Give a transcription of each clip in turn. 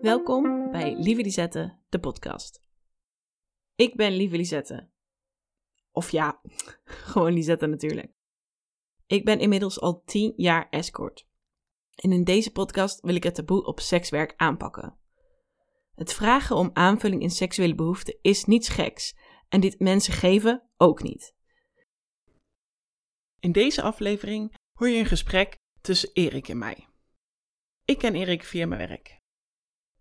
Welkom bij Lieve Lisette, de podcast. Ik ben Lieve Lisette. Of ja, gewoon Lisette natuurlijk. Ik ben inmiddels al 10 jaar escort. En in deze podcast wil ik het taboe op sekswerk aanpakken. Het vragen om aanvulling in seksuele behoeften is niets geks en dit mensen geven ook niet. In deze aflevering hoor je een gesprek tussen Erik en mij. Ik ken Erik via mijn werk.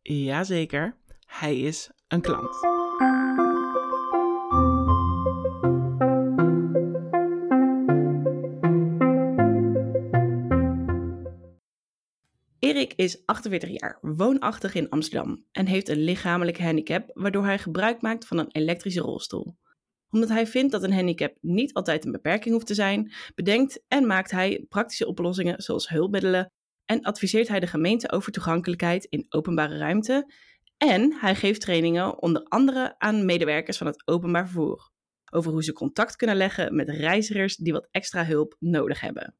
Jazeker, hij is een klant. Erik is 48 jaar, woonachtig in Amsterdam en heeft een lichamelijke handicap waardoor hij gebruik maakt van een elektrische rolstoel. Omdat hij vindt dat een handicap niet altijd een beperking hoeft te zijn, bedenkt en maakt hij praktische oplossingen zoals hulpmiddelen en adviseert hij de gemeente over toegankelijkheid in openbare ruimte en hij geeft trainingen onder andere aan medewerkers van het openbaar vervoer over hoe ze contact kunnen leggen met reizigers die wat extra hulp nodig hebben.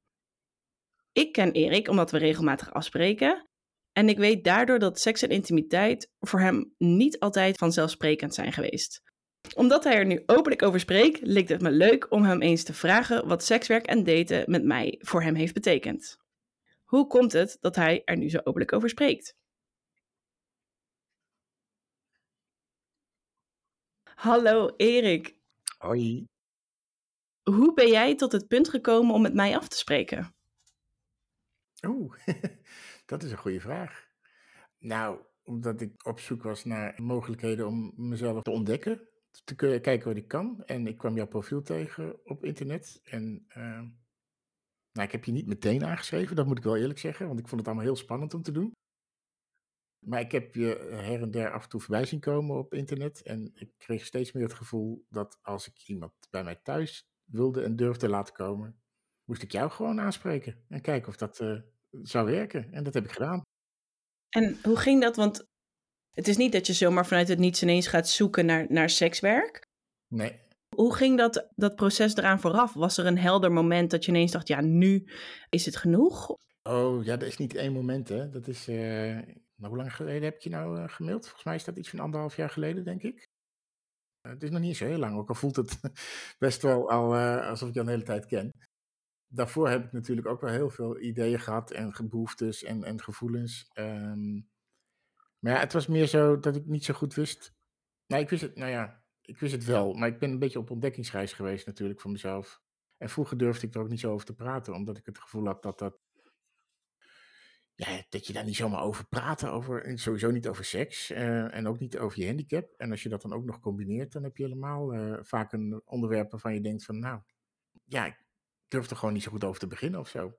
Ik ken Erik omdat we regelmatig afspreken. En ik weet daardoor dat seks en intimiteit voor hem niet altijd vanzelfsprekend zijn geweest. Omdat hij er nu openlijk over spreekt, leek het me leuk om hem eens te vragen wat sekswerk en daten met mij voor hem heeft betekend. Hoe komt het dat hij er nu zo openlijk over spreekt? Hallo Erik. Hoi. Hoe ben jij tot het punt gekomen om met mij af te spreken? Oeh, dat is een goede vraag. Nou, omdat ik op zoek was naar mogelijkheden om mezelf te ontdekken, te kijken wat ik kan. En ik kwam jouw profiel tegen op internet. En uh, nou, ik heb je niet meteen aangeschreven, dat moet ik wel eerlijk zeggen, want ik vond het allemaal heel spannend om te doen. Maar ik heb je her en der af en toe voorbij zien komen op internet. En ik kreeg steeds meer het gevoel dat als ik iemand bij mij thuis wilde en durfde laten komen, moest ik jou gewoon aanspreken en kijken of dat uh, zou werken. En dat heb ik gedaan. En hoe ging dat? Want het is niet dat je zomaar vanuit het niets ineens gaat zoeken naar, naar sekswerk. Nee. Hoe ging dat, dat proces eraan vooraf? Was er een helder moment dat je ineens dacht, ja, nu is het genoeg? Oh, ja, dat is niet één moment, hè. Dat is, uh, nou, hoe lang geleden heb ik je nou uh, gemaild? Volgens mij is dat iets van anderhalf jaar geleden, denk ik. Uh, het is nog niet zo heel lang, ook al voelt het best wel al alsof ik je al een hele tijd ken daarvoor heb ik natuurlijk ook wel heel veel ideeën gehad en behoeftes en, en gevoelens. Um, maar ja, het was meer zo dat ik niet zo goed wist. Nou, ik wist het, nou ja, ik wist het wel, maar ik ben een beetje op ontdekkingsreis geweest natuurlijk voor mezelf. En vroeger durfde ik er ook niet zo over te praten, omdat ik het gevoel had dat dat. Ja, dat je daar niet zomaar over praten, over, sowieso niet over seks uh, en ook niet over je handicap. En als je dat dan ook nog combineert, dan heb je helemaal uh, vaak een onderwerp waarvan je denkt van, nou, ja, durf er gewoon niet zo goed over te beginnen of zo.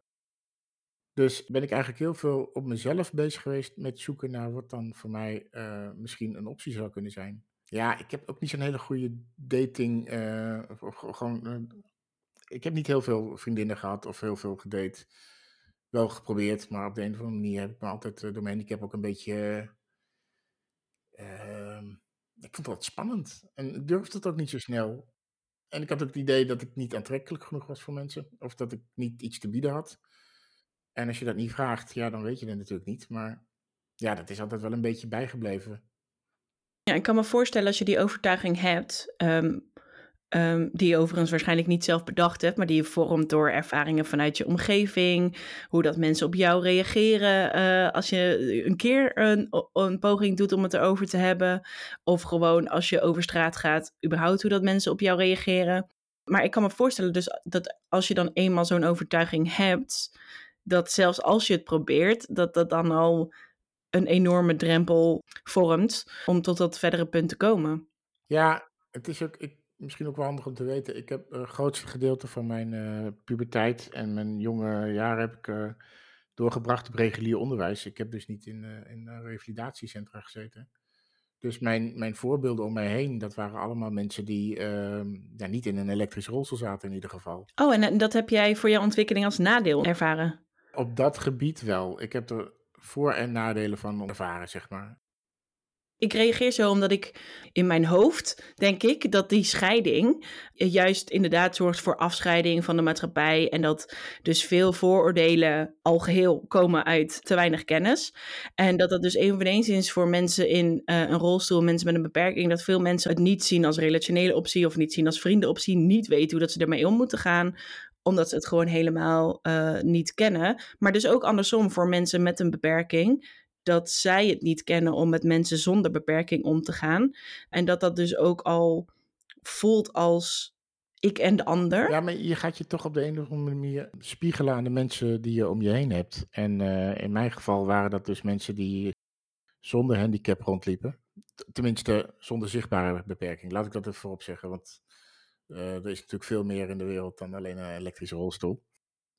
Dus ben ik eigenlijk heel veel op mezelf bezig geweest met zoeken naar wat dan voor mij uh, misschien een optie zou kunnen zijn. Ja, ik heb ook niet zo'n hele goede dating. Uh, of, gewoon, uh, ik heb niet heel veel vriendinnen gehad of heel veel gedate. Wel geprobeerd, maar op de een of andere manier heb ik me altijd door mijn handicap ook een beetje. Ehm, ik vond dat spannend en ik durfde het ook niet zo snel. En ik had het idee dat ik niet aantrekkelijk genoeg was voor mensen. Of dat ik niet iets te bieden had. En als je dat niet vraagt, ja, dan weet je het natuurlijk niet. Maar ja, dat is altijd wel een beetje bijgebleven. Ja, ik kan me voorstellen als je die overtuiging hebt, um, um, die je overigens waarschijnlijk niet zelf bedacht hebt, maar die je vormt door ervaringen vanuit je omgeving, hoe dat mensen op jou reageren uh, als je een keer een, een poging doet om het erover te hebben, of gewoon als je over straat gaat, überhaupt hoe dat mensen op jou reageren. Maar ik kan me voorstellen dus dat als je dan eenmaal zo'n overtuiging hebt, dat zelfs als je het probeert, dat dat dan al een enorme drempel vormt om tot dat verdere punt te komen. Ja, het is ook, ik, misschien ook wel handig om te weten. Ik heb het grootste gedeelte van mijn uh, puberteit en mijn jonge jaren heb ik uh, doorgebracht op regulier onderwijs. Ik heb dus niet in, uh, in revalidatiecentra gezeten. Dus mijn, mijn voorbeelden om mij heen, dat waren allemaal mensen die ehm, ja, niet in een elektrisch rolstoel zaten in ieder geval. Oh, en dat heb jij voor jouw ontwikkeling als nadeel ervaren? Op dat gebied wel. Ik heb er voor- en nadelen van ervaren, zeg maar. Ik reageer zo omdat ik in mijn hoofd denk ik dat die scheiding juist inderdaad zorgt voor afscheiding van de maatschappij en dat dus veel vooroordelen al geheel komen uit te weinig kennis. En dat dat dus eveneens is voor mensen in uh, een rolstoel, mensen met een beperking, dat veel mensen het niet zien als relationele optie of niet zien als vriendenoptie, niet weten hoe dat ze ermee om moeten gaan omdat ze het gewoon helemaal uh, niet kennen. Maar dus ook andersom voor mensen met een beperking dat zij het niet kennen om met mensen zonder beperking om te gaan. En dat dat dus ook al voelt als ik en de ander. Ja, maar je gaat je toch op de een of andere manier spiegelen aan de mensen die je om je heen hebt. En uh, in mijn geval waren dat dus mensen die zonder handicap rondliepen. Tenminste, zonder zichtbare beperking. Laat ik dat even voorop zeggen. Want er is natuurlijk veel meer in de wereld dan alleen een elektrische rolstoel.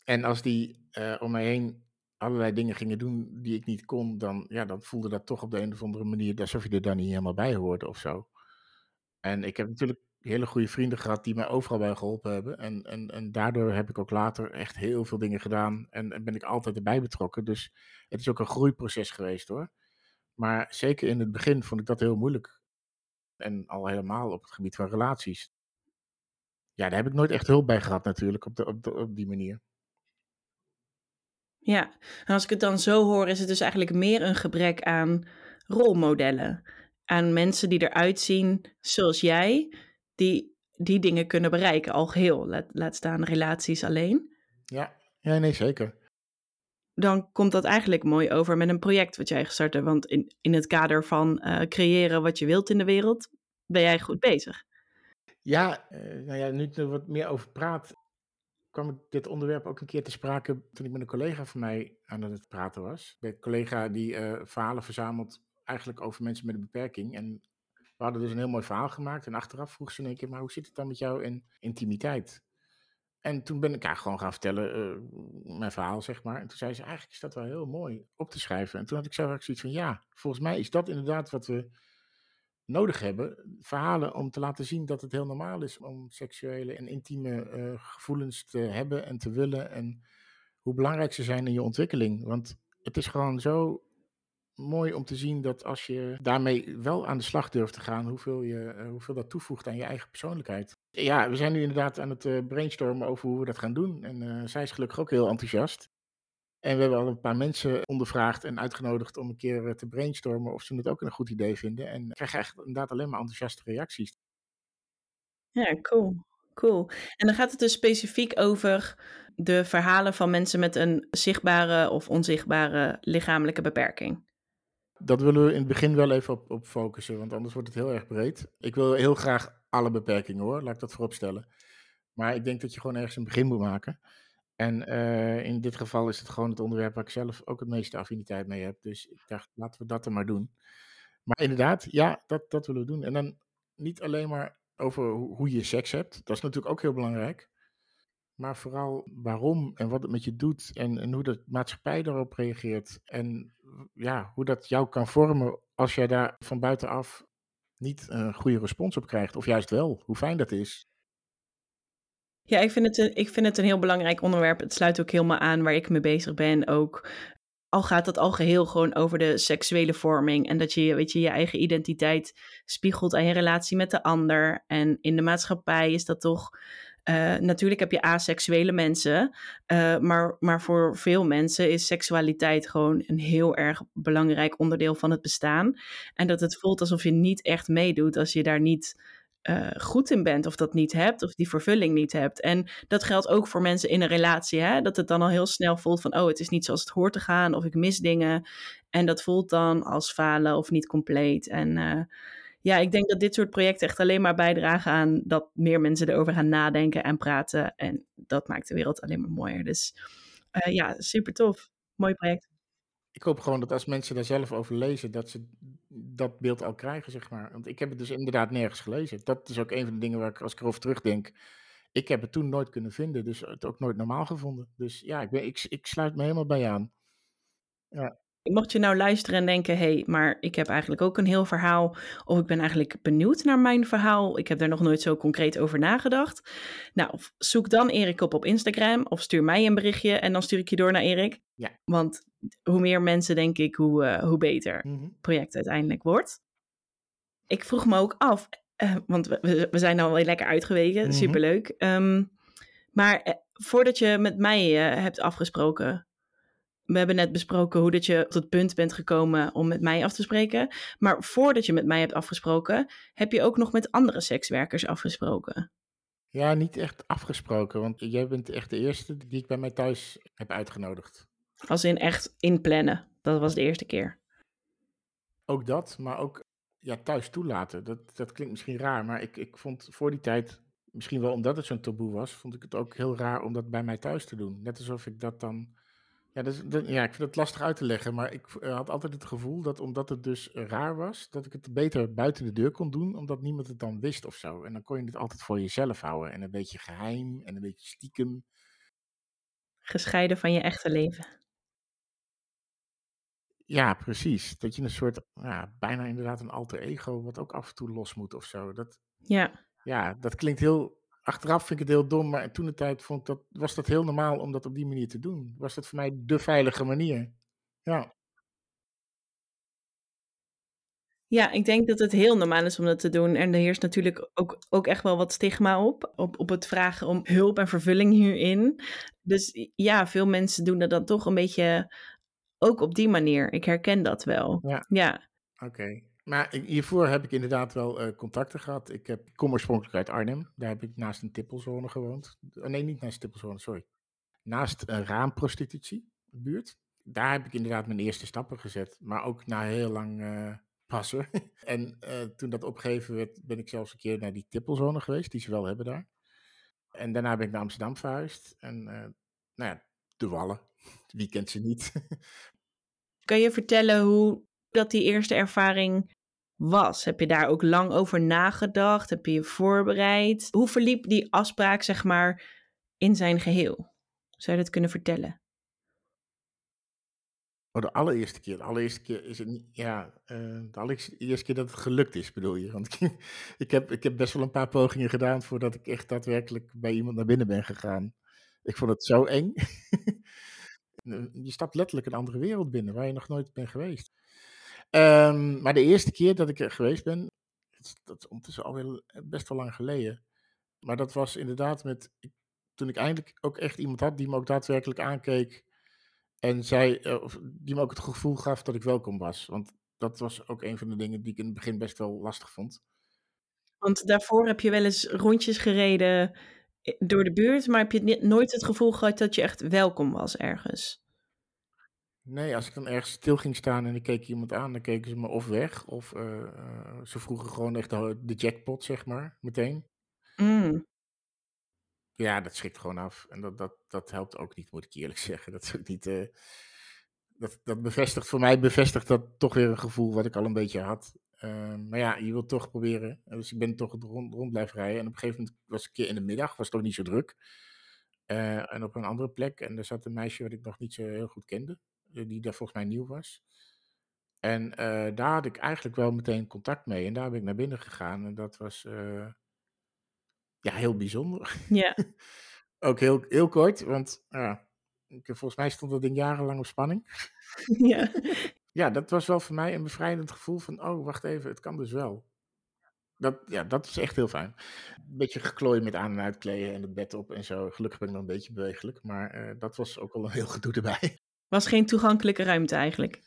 En als die uh, om mij heen allerlei dingen gingen doen die ik niet kon, dan, ja, dan voelde dat toch op de een of andere manier alsof je er dan niet helemaal bij hoorde of zo. En ik heb natuurlijk hele goede vrienden gehad die mij overal bij geholpen hebben. En, en, en daardoor heb ik ook later echt heel veel dingen gedaan en, en ben ik altijd erbij betrokken. Dus het is ook een groeiproces geweest hoor. Maar zeker in het begin vond ik dat heel moeilijk. En al helemaal op het gebied van relaties. Ja, daar heb ik nooit echt hulp bij gehad natuurlijk op, de, op, de, op die manier. Ja, en als ik het dan zo hoor, is het dus eigenlijk meer een gebrek aan rolmodellen. Aan mensen die eruit zien zoals jij, die die dingen kunnen bereiken, al geheel. Laat, laat staan relaties alleen. Ja, ja, nee, zeker. Dan komt dat eigenlijk mooi over met een project wat jij gestart hebt. Want in, in het kader van uh, creëren wat je wilt in de wereld, ben jij goed bezig. Ja, uh, nou ja, nu ik er wat meer over praat, kwam ik dit onderwerp ook een keer te sprake toen ik met een collega van mij aan het praten was. De collega die uh, verhalen verzamelt eigenlijk over mensen met een beperking. En we hadden dus een heel mooi verhaal gemaakt. En achteraf vroeg ze één keer, maar hoe zit het dan met jou in intimiteit? En toen ben ik haar gewoon gaan vertellen, uh, mijn verhaal zeg maar. En toen zei ze, eigenlijk is dat wel heel mooi op te schrijven. En toen had ik zelf ook zoiets van, ja, volgens mij is dat inderdaad wat we nodig hebben. Verhalen om te laten zien dat het heel normaal is om seksuele en intieme uh, gevoelens te hebben en te willen. En hoe belangrijk ze zijn in je ontwikkeling. Want het is gewoon zo mooi om te zien dat als je daarmee wel aan de slag durft te gaan, hoeveel, je, uh, hoeveel dat toevoegt aan je eigen persoonlijkheid. Ja, we zijn nu inderdaad aan het uh, brainstormen over hoe we dat gaan doen. En zij is gelukkig ook heel enthousiast. En we hebben al een paar mensen ondervraagd en uitgenodigd om een keer eh, te brainstormen of ze het ook een goed idee vinden. En ik krijg echt inderdaad alleen maar enthousiaste reacties. Ja, cool. Cool. En dan gaat het dus specifiek over de verhalen van mensen met een zichtbare of onzichtbare lichamelijke beperking. Dat willen we in het begin wel even op, op focussen, want anders wordt het heel erg breed. Ik wil heel graag alle beperkingen hoor, laat ik dat voorop stellen. Maar ik denk dat je gewoon ergens een begin moet maken. En uh, in dit geval is het gewoon het onderwerp waar ik zelf ook het meeste affiniteit mee heb. Dus ik dacht, laten we dat er maar doen. Maar inderdaad, ja, dat, dat willen we doen. En dan niet alleen maar over hoe je seks hebt. Dat is natuurlijk ook heel belangrijk. Maar vooral waarom en wat het met je doet. En, en hoe de maatschappij daarop reageert. En ja, hoe dat jou kan vormen als jij daar van buitenaf niet een goede respons op krijgt. Of juist wel, hoe fijn dat is. Ja, ik vind, het een, ik vind het een heel belangrijk onderwerp. Het sluit ook helemaal aan waar ik mee bezig ben. Ook al gaat het al geheel gewoon over de seksuele vorming. En dat je, weet je je eigen identiteit spiegelt aan je relatie met de ander. En in de maatschappij is dat toch. Uh, natuurlijk heb je aseksuele mensen, uh, maar, maar voor veel mensen is seksualiteit gewoon een heel erg belangrijk onderdeel van het bestaan. En dat het voelt alsof je niet echt meedoet als je daar niet uh, goed in bent of dat niet hebt of die vervulling niet hebt. En dat geldt ook voor mensen in een relatie, hè? dat het dan al heel snel voelt van oh, het is niet zoals het hoort te gaan of ik mis dingen. En dat voelt dan als falen of niet compleet. En uh, ja, ik denk dat dit soort projecten echt alleen maar bijdragen aan dat meer mensen erover gaan nadenken en praten. En dat maakt de wereld alleen maar mooier. Dus uh, ja, super tof. Mooi project ik hoop gewoon dat als mensen daar zelf over lezen, dat ze dat beeld al krijgen, zeg maar. Want ik heb het dus inderdaad nergens gelezen. Dat is ook een van de dingen waar ik, als ik erover terugdenk, ik heb het toen nooit kunnen vinden, dus het ook nooit normaal gevonden. Dus ja, ik, ben, ik, ik sluit me helemaal bij aan. Ja. Mocht je nou luisteren en denken, hé, hey, maar ik heb eigenlijk ook een heel verhaal, of ik ben eigenlijk benieuwd naar mijn verhaal, ik heb daar nog nooit zo concreet over nagedacht. Nou, zoek dan Erik op op Instagram of stuur mij een berichtje en dan stuur ik je door naar Erik. Ja. Want hoe meer mensen, denk ik, hoe, uh, hoe beter het mhm. project uiteindelijk wordt. ik vroeg me ook af, eh, want we, zijn al weer lekker uitgeweken, Mhm. superleuk. Ehm, maar eh, voordat je met mij eh, hebt afgesproken, we hebben net besproken hoe dat je tot het punt bent gekomen om met mij af te spreken. Maar voordat je met mij hebt afgesproken, heb je ook nog met andere sekswerkers afgesproken. Ja, niet echt afgesproken, want jij bent echt de eerste die ik bij mij thuis heb uitgenodigd. Als in echt inplannen. Dat was de eerste keer. Ook dat, maar ook ja, thuis toelaten. Dat, dat klinkt misschien raar, maar ik, ik vond voor die tijd, misschien wel omdat het zo'n taboe was, vond ik het ook heel raar om dat bij mij thuis te doen. Net alsof ik dat dan. Ja, dat is, dat- ja ik vind het lastig uit te leggen, maar ik eh, had altijd het gevoel dat omdat het dus raar was, dat ik het beter buiten de deur kon doen, omdat niemand het dan wist of zo. En dan kon je het altijd voor jezelf houden en een beetje geheim en een beetje stiekem. Gescheiden van je echte leven. Ja, precies. Dat je een soort, ja, bijna inderdaad een alter ego, wat ook af en toe los moet of zo. Dat, Ja. Ja, dat klinkt heel. Achteraf vind ik het heel dom, maar toen de tijd vond ik dat, was dat heel normaal om dat op die manier te doen. Was dat voor mij de veilige manier. Ja, Ja, ik denk dat het heel normaal is om dat te doen. En er heerst natuurlijk ook, ook echt wel wat stigma op, op. Op het vragen om hulp en vervulling hierin. Dus ja, veel mensen doen dat dan toch een beetje ook op die manier. Ik herken dat wel. Ja. Ja. oké. Maar hiervoor heb ik inderdaad wel eh, contacten gehad. Ik, heb, ik kom oorspronkelijk uit Arnhem. Daar heb ik naast een tippelzone gewoond. Oh, nee, niet naast een tippelzone, sorry. Naast een raamprostitutiebuurt. Daar heb ik inderdaad mijn eerste stappen gezet. Maar ook na heel lang eh, passen. en eh, toen dat opgegeven werd, ben ik zelfs een keer naar die tippelzone geweest, die ze wel hebben daar. En daarna ben ik naar Amsterdam verhuisd. En eh, nou ja, de Wallen. Wie kent ze niet? Kan je vertellen hoe dat die eerste ervaring was? Heb je daar ook lang over nagedacht? Heb je je voorbereid? Hoe verliep die afspraak, zeg maar, in zijn geheel? Zou je dat kunnen vertellen? Oh, de allereerste keer. De allereerste keer is het niet. Ja, eh, de allereerste eerste keer dat het gelukt is, bedoel je? Want ik, ik, heb, ik heb best wel een paar pogingen gedaan voordat ik echt daadwerkelijk bij iemand naar binnen ben gegaan. Ik vond het zo eng. je stapt letterlijk een andere wereld binnen waar je nog nooit bent geweest. Ehm, maar de eerste keer dat ik er geweest ben, dat is, ondertussen alweer best wel lang geleden. Maar dat was inderdaad met. toen ik eindelijk ook echt iemand had die me ook daadwerkelijk aankeek. En zei, eh, die me ook het gevoel gaf dat ik welkom was. Want dat was ook een van de dingen die ik in het begin best wel lastig vond. Want daarvoor heb je wel eens rondjes gereden eh, door de buurt, maar heb je nooit het gevoel gehad dat je echt welkom was ergens? Nee, als ik dan ergens stil ging staan en ik keek iemand aan, dan keken ze me of weg. Of eh, eh, ze vroegen gewoon echt de, de jackpot, zeg maar, meteen. Mm, Ja, dat schrikt gewoon af. En dat, dat, dat helpt ook niet, moet ik eerlijk zeggen. Dat is ook niet. eh, dat, dat bevestigt voor mij bevestigt dat toch weer een gevoel wat ik al een beetje had. Ehm, maar ja, je wilt toch proberen. En Dus ik ben toch rond, rond blijven rijden. En op een gegeven moment was ik een keer in de middag, was het toch niet zo druk. Eh, en op een andere plek. En daar zat een meisje wat ik nog niet zo heel goed kende. eh, Die daar volgens mij nieuw was. En eh, daar had ik eigenlijk wel meteen contact mee. En daar ben ik naar binnen gegaan. En dat was ja, heel bijzonder. ja, Ook heel, heel kort, want ik, volgens mij stond dat ding jarenlang op spanning. ja. Ja, dat was wel voor mij een bevrijdend gevoel van, oh, wacht even, het kan dus wel. Dat, ja, dat is echt heel fijn. Een beetje geklooi met aan- en uitkleden en het bed op en zo. Gelukkig ben ik nog een beetje bewegelijk, maar eh, dat was ook wel een heel gedoe erbij. Was geen toegankelijke ruimte eigenlijk.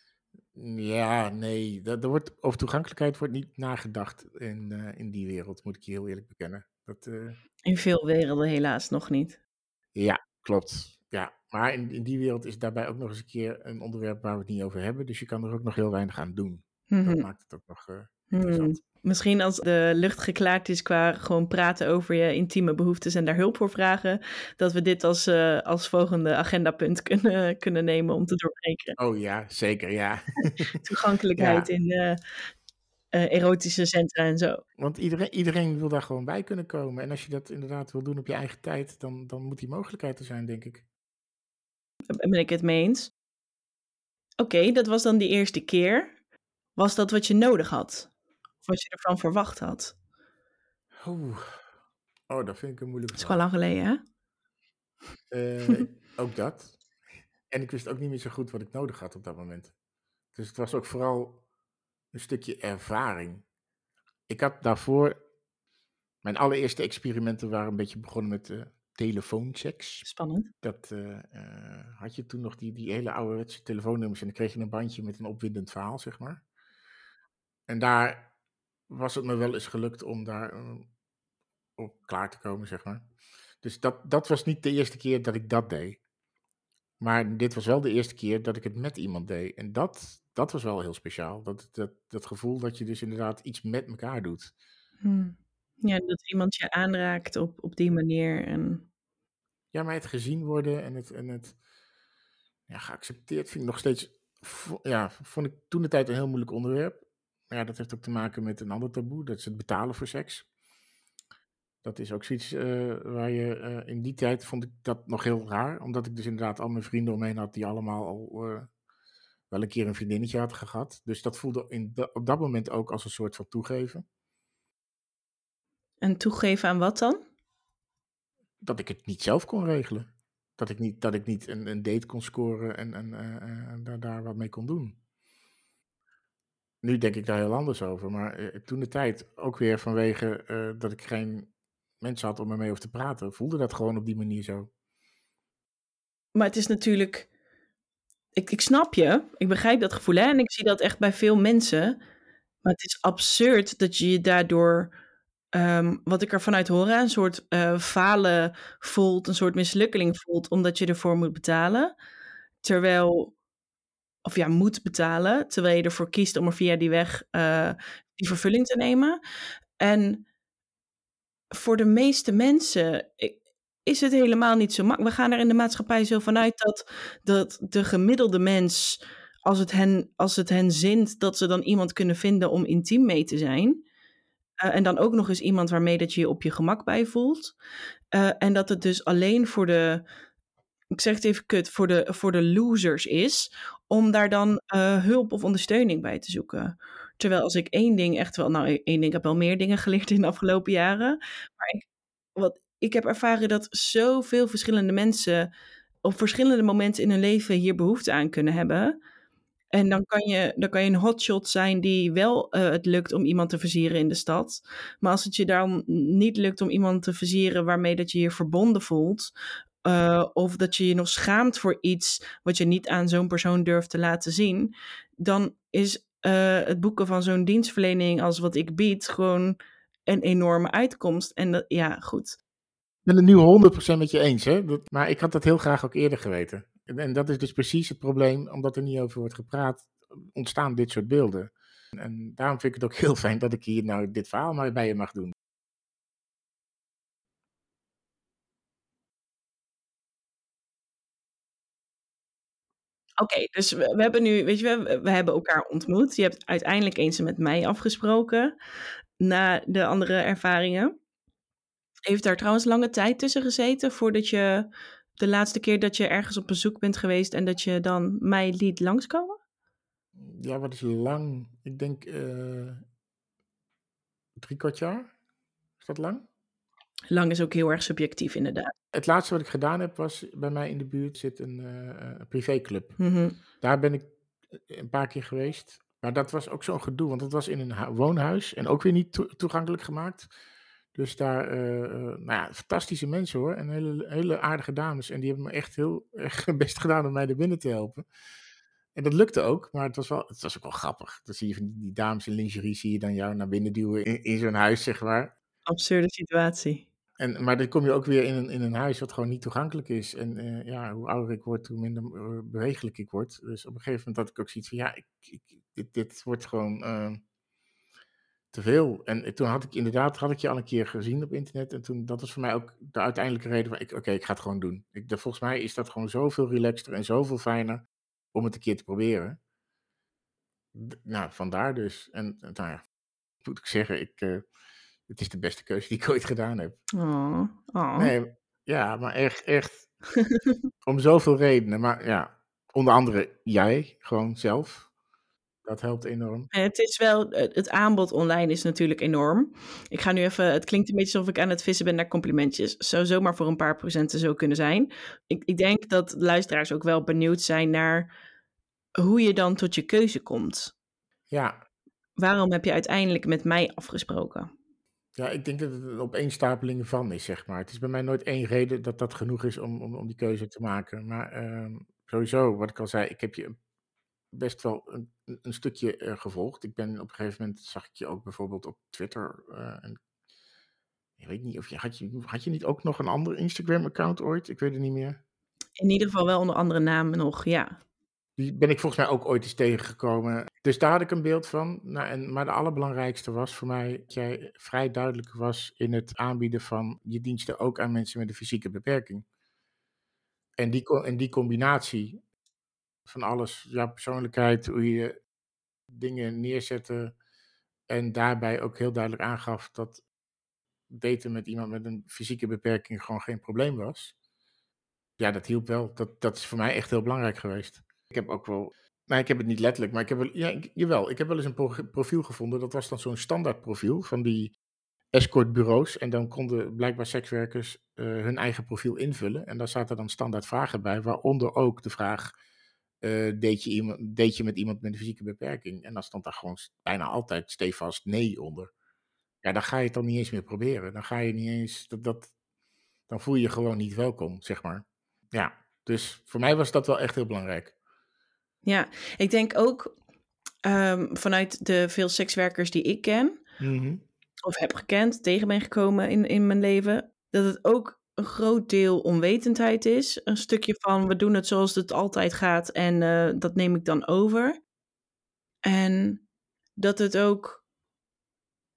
Ja, nee, dat, er wordt, over toegankelijkheid wordt niet nagedacht in, eh, in die wereld, moet ik je heel eerlijk bekennen. Dat, eh, In veel werelden helaas nog niet. Ja, klopt. Ja, maar in, in die wereld is daarbij ook nog eens een keer een onderwerp waar we het niet over hebben. Dus je kan er ook nog heel weinig aan doen. Dat Mhm. maakt het ook nog eh, Hmm. interessant. Misschien als de lucht geklaard is qua gewoon praten over je intieme behoeftes en daar hulp voor vragen, dat we dit als, eh, als volgende agendapunt kunnen, kunnen nemen om te doorbreken. Oh ja, zeker, ja. Toegankelijkheid Ja. in eh, erotische centra en zo. Want iedereen, iedereen wil daar gewoon bij kunnen komen. En als je dat inderdaad wil doen op je eigen tijd, dan, dan moet die mogelijkheid er zijn, denk ik. Daar ben ik het mee eens. Oké, dat was dan die eerste keer. Was dat wat je nodig had? Of wat je ervan verwacht had? Oeh. Oh, dat vind ik een moeilijke Dat is wel lang geleden, hè? Eh, ook dat. En ik wist ook niet meer zo goed wat ik nodig had op dat moment. Dus het was ook vooral een stukje ervaring. Ik had daarvoor... Mijn allereerste experimenten waren een beetje begonnen met uh, telefoonseks. Spannend. Dat uh, had je toen nog die, die hele ouderwetse telefoonnummers en dan kreeg je een bandje met een opwindend verhaal, zeg maar. En daar was het me wel eens gelukt om daar op klaar te komen, zeg maar. Dus dat, dat was niet de eerste keer dat ik dat deed. Maar dit was wel de eerste keer dat ik het met iemand deed. En dat, dat was wel heel speciaal. Dat, dat, dat gevoel dat je dus inderdaad iets met elkaar doet. Hmm. Ja, dat iemand je aanraakt op, op die manier. En... Ja, maar het gezien worden en het, en het ja, geaccepteerd vind ik nog steeds. Ja, vond ik toen de tijd een heel moeilijk onderwerp. Maar ja, dat heeft ook te maken met een ander taboe. Dat is het betalen voor seks. Dat is ook zoiets uh, waar je uh, in die tijd vond ik dat nog heel raar. Omdat ik dus inderdaad al mijn vrienden omheen had die allemaal al uh, wel een keer een vriendinnetje hadden gehad. Dus dat voelde in op dat moment ook als een soort van toegeven. En toegeven aan wat dan? Dat ik het niet zelf kon regelen. Dat ik niet, dat ik niet een, een date kon scoren en, en, en daar, daar wat mee kon doen. Nu denk ik daar heel anders over. Maar toen de tijd, ook weer vanwege dat ik geen mensen had om ermee over te praten, voelde dat gewoon op die manier zo. Maar het is natuurlijk. Ik, ik snap je, ik begrijp dat gevoel hè? en ik zie dat echt bij veel mensen. Maar het is absurd dat je je daardoor, um, wat ik ervan uit hoor, een soort uh, falen voelt, een soort mislukkeling voelt, omdat je ervoor moet betalen. Terwijl, of ja, moet betalen, terwijl je ervoor kiest om er via die weg uh, die vervulling te nemen. En voor de meeste mensen is het helemaal niet zo makkelijk. We gaan er in de maatschappij zo vanuit dat, dat de gemiddelde mens, als het, hen, als het hen zint, dat ze dan iemand kunnen vinden om intiem mee te zijn. Uh, en dan ook nog eens iemand waarmee dat je je op je gemak bij voelt. Uh, en dat het dus alleen voor de, ik zeg het even kut, voor de, voor de losers is, om daar dan uh, hulp of ondersteuning bij te zoeken. Terwijl als ik één ding echt wel, nou één ding, ik heb wel meer dingen geleerd in de afgelopen jaren. Maar ik, wat, ik heb ervaren dat zoveel verschillende mensen op verschillende momenten in hun leven hier behoefte aan kunnen hebben. En dan kan je, dan kan je een hotshot zijn die wel uh, het lukt om iemand te versieren in de stad. Maar als het je daarom niet lukt om iemand te versieren waarmee dat je je verbonden voelt. Uh, of dat je je nog schaamt voor iets wat je niet aan zo'n persoon durft te laten zien. Dan is uh, het boeken van zo'n dienstverlening als wat ik bied gewoon een enorme uitkomst. En ja, goed. Ik ben het nu 100% met je eens, hè? Maar ik had dat heel graag ook eerder geweten. En, dat is dus precies het probleem, omdat er niet over wordt gepraat, ontstaan dit soort beelden. En, daarom vind ik het ook heel fijn dat ik hier nou dit verhaal maar bij je mag doen. Oké, dus we, we, hebben nu, weet je, we, we hebben elkaar ontmoet. Je hebt uiteindelijk eens met mij afgesproken na de andere ervaringen. Heeft daar trouwens lange tijd tussen gezeten voordat je de laatste keer dat je ergens op bezoek bent geweest en dat je dan mij liet langskomen? Ja, wat is lang? Ik denk uh, drie kwart jaar. Is dat lang? Lang is ook heel erg subjectief, inderdaad. Het laatste wat ik gedaan heb was bij mij in de buurt zit een, uh, een privéclub. Mm -hmm. Daar ben ik een paar keer geweest. Maar dat was ook zo'n gedoe, want het was in een woonhuis en ook weer niet to toegankelijk gemaakt. Dus daar, uh, uh, nou ja, fantastische mensen hoor. En hele, hele aardige dames. En die hebben me echt heel erg best gedaan om mij er binnen te helpen. En dat lukte ook, maar het was, wel, het was ook wel grappig. Dan zie je van die dames in lingerie, zie je dan jou naar binnen duwen in, in zo'n huis, zeg maar. Absurde situatie. En, maar dan kom je ook weer in een, in een huis wat gewoon niet toegankelijk is. En uh, ja, hoe ouder ik word, hoe minder bewegelijk ik word. Dus op een gegeven moment had ik ook zoiets van, ja, ik, ik, dit, dit wordt gewoon uh, te veel. En toen had ik inderdaad, had ik je al een keer gezien op internet. En toen, dat was voor mij ook de uiteindelijke reden van, oké, okay, ik ga het gewoon doen. Ik, de, volgens mij is dat gewoon zoveel relaxter en zoveel fijner om het een keer te proberen. D nou, vandaar dus. En nou ja, moet ik zeggen, ik het is de beste keuze die ik ooit gedaan heb. Oh, oh. Nee, ja, maar echt, echt. om zoveel redenen. Maar ja, onder andere jij, gewoon zelf. Dat helpt enorm. Het is wel, het aanbod online is natuurlijk enorm. Ik ga nu even, het klinkt een beetje alsof ik aan het vissen ben naar complimentjes. Zou zomaar voor een paar procenten zo kunnen zijn. Ik, ik denk dat luisteraars ook wel benieuwd zijn naar hoe je dan tot je keuze komt. Ja, waarom heb je uiteindelijk met mij afgesproken? Ja, ik denk dat het een opeenstapeling van is, zeg maar. Het is bij mij nooit één reden dat dat genoeg is om, om, om die keuze te maken. Maar ehm, sowieso, wat ik al zei, ik heb je best wel een, een stukje uh, gevolgd. Ik ben op een gegeven moment, zag ik je ook bijvoorbeeld op Twitter. Uh, en, ik weet niet of je had, je, had je niet ook nog een ander Instagram-account ooit? Ik weet het niet meer. In ieder geval wel onder andere namen nog, ja. Die ben ik volgens mij ook ooit eens tegengekomen. Dus daar had ik een beeld van. Nou, en, maar de allerbelangrijkste was voor mij dat jij vrij duidelijk was in het aanbieden van je diensten ook aan mensen met een fysieke beperking. En die, en die combinatie van alles, jouw persoonlijkheid, hoe je dingen neerzette en daarbij ook heel duidelijk aangaf dat daten met iemand met een fysieke beperking gewoon geen probleem was. Ja, dat hielp wel. Dat, dat is voor mij echt heel belangrijk geweest. Ik heb ook wel Nee, ik heb het niet letterlijk, maar ik heb wel, ja, jawel, ik heb wel eens een profiel gevonden. Dat was dan zo'n standaard profiel van die escortbureaus. En dan konden blijkbaar sekswerkers uh, hun eigen profiel invullen. En daar zaten dan standaard vragen bij, waaronder ook de vraag: uh, deed, je iemand, deed je met iemand met een fysieke beperking? En dan stond daar gewoon bijna altijd stevast nee onder. Ja, dan ga je het dan niet eens meer proberen. Dan ga je niet eens, dat, dat, dan voel je je gewoon niet welkom, zeg maar. Ja, dus voor mij was dat wel echt heel belangrijk. Ja, ik denk ook um, vanuit de veel sekswerkers die ik ken, Mhm. of heb gekend, tegen ben gekomen in, in mijn leven, dat het ook een groot deel onwetendheid is. Een stukje van we doen het zoals het altijd gaat en uh, dat neem ik dan over. En dat het ook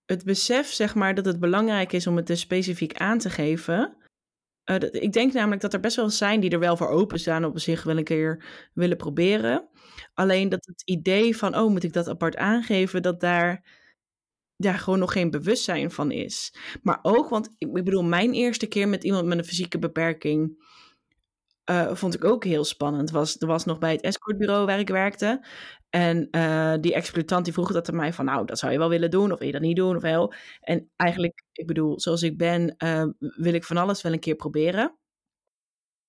het besef, zeg maar, dat het belangrijk is om het dus specifiek aan te geven. Uh, ik denk namelijk dat er best wel zijn die er wel voor openstaan op zich wel een keer willen proberen. Alleen dat het idee van, oh, moet ik dat apart aangeven, dat daar, daar gewoon nog geen bewustzijn van is. Maar ook, want ik, bedoel, mijn eerste keer met iemand met een fysieke beperking uh, vond ik ook heel spannend. Was, er was nog bij het escortbureau waar ik werkte. En uh, die exploitant die vroeg dat aan mij van, nou, dat zou je wel willen doen, of wil je dat niet doen, of wel. En eigenlijk, ik bedoel, zoals ik ben, uh, wil ik van alles wel een keer proberen.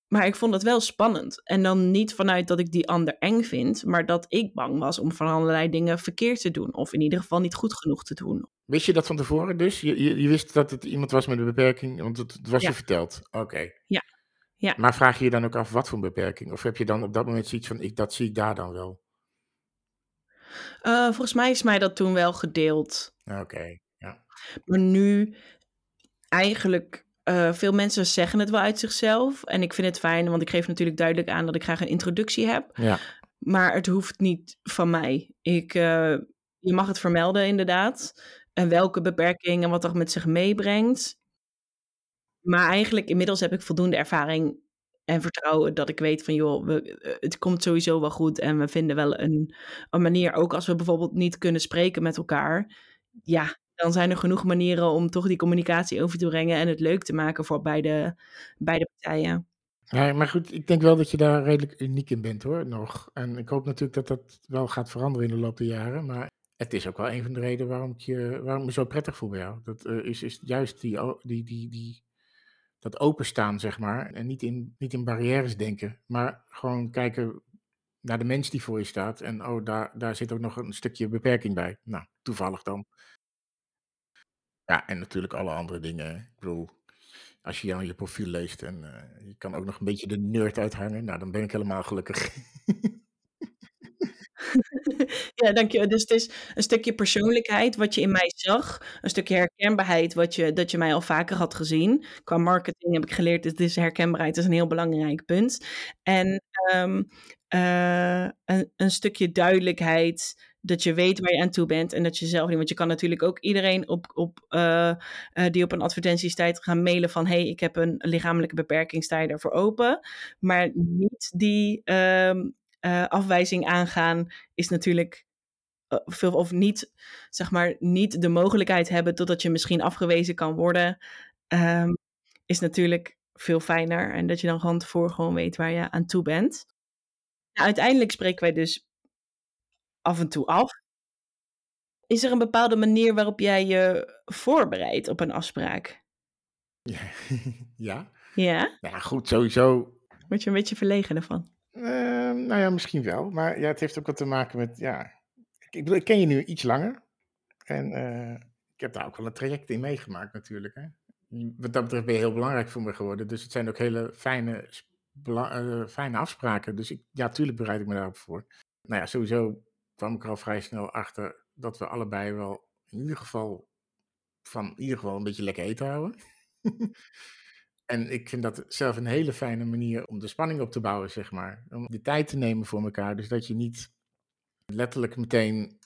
Maar ik vond het wel spannend. En dan niet vanuit dat ik die ander eng vind, maar dat ik bang was om van allerlei dingen verkeerd te doen. Of in ieder geval niet goed genoeg te doen. Wist je dat van tevoren dus? Je, je, je wist dat het iemand was met een beperking, want het, was ja. je verteld. Oké. Okay. Ja. ja. Maar vraag je je dan ook af wat voor een beperking? Of heb je dan op dat moment zoiets van, ik, dat zie ik daar dan wel? Uh, volgens mij is mij dat toen wel gedeeld. Oké, okay. ja. Maar nu eigenlijk uh, veel mensen zeggen het wel uit zichzelf. En ik vind het fijn, want ik geef natuurlijk duidelijk aan dat ik graag een introductie heb. Ja. Maar het hoeft niet van mij. Ik, uh, je mag het vermelden, inderdaad. En welke beperking en wat dat met zich meebrengt. Maar eigenlijk, inmiddels heb ik voldoende ervaring en vertrouwen dat ik weet van, joh, we, het komt sowieso wel goed. En we vinden wel een, een manier, ook als we bijvoorbeeld niet kunnen spreken met elkaar. Ja, dan zijn er genoeg manieren om toch die communicatie over te brengen en het leuk te maken voor beide, beide partijen. Ja, maar goed, ik denk wel dat je daar redelijk uniek in bent hoor, nog. En ik hoop natuurlijk dat dat wel gaat veranderen in de loop der jaren. Maar het is ook wel een van de redenen waarom ik, je, waarom me zo prettig voel bij jou. Dat uh, is, is juist die, die, die, die, dat openstaan, zeg maar. En niet in, niet in barrières denken, maar gewoon kijken naar de mens die voor je staat. En oh, daar, daar zit ook nog een stukje beperking bij. Nou, toevallig dan. Ja, en natuurlijk alle andere dingen. Ik bedoel, als je jou je profiel leest en uh, je kan ook nog een beetje de nerd uithangen, nou, dan ben ik helemaal gelukkig. ja, dankjewel. Dus het is een stukje persoonlijkheid wat je in mij zag. Een stukje herkenbaarheid wat je, dat je mij al vaker had gezien. Qua marketing heb ik geleerd dat is herkenbaarheid is een heel belangrijk punt. En um, uh, een, een stukje duidelijkheid dat je weet waar je aan toe bent en dat je zelf niet. Want je kan natuurlijk ook iedereen op, op, uh, uh, die op een advertentie staat gaan mailen van: hey, ik heb een lichamelijke beperking, sta je daarvoor open? Maar niet die uh, afwijzing aangaan is natuurlijk. veel, of niet, zeg maar, niet de mogelijkheid hebben totdat je misschien afgewezen kan worden, ehm, is natuurlijk veel fijner. En dat je dan gewoon tevoren gewoon weet waar je aan toe bent. Nou, uiteindelijk spreken wij dus af en toe af. Is er een bepaalde manier waarop jij je voorbereidt op een afspraak? Ja. Ja? Ja, goed, sowieso. Word je een beetje verlegen ervan? Uh, nou ja, misschien wel. Maar ja, het heeft ook wat te maken met, ja... Ik, bedoel, ik ken je nu iets langer. En eh, ik heb daar ook wel een traject in meegemaakt natuurlijk. Hè. Wat dat betreft ben je heel belangrijk voor me geworden. Dus het zijn ook hele fijne, eh, fijne afspraken. Dus ik, ja, tuurlijk bereid ik me daarop voor. Nou ja, sowieso kwam ik al vrij snel achter dat we allebei wel in ieder geval van in ieder geval een beetje lekker eten houden. en ik vind dat zelf een hele fijne manier om de spanning op te bouwen, zeg maar. Om de tijd te nemen voor elkaar. Dus dat je niet letterlijk meteen.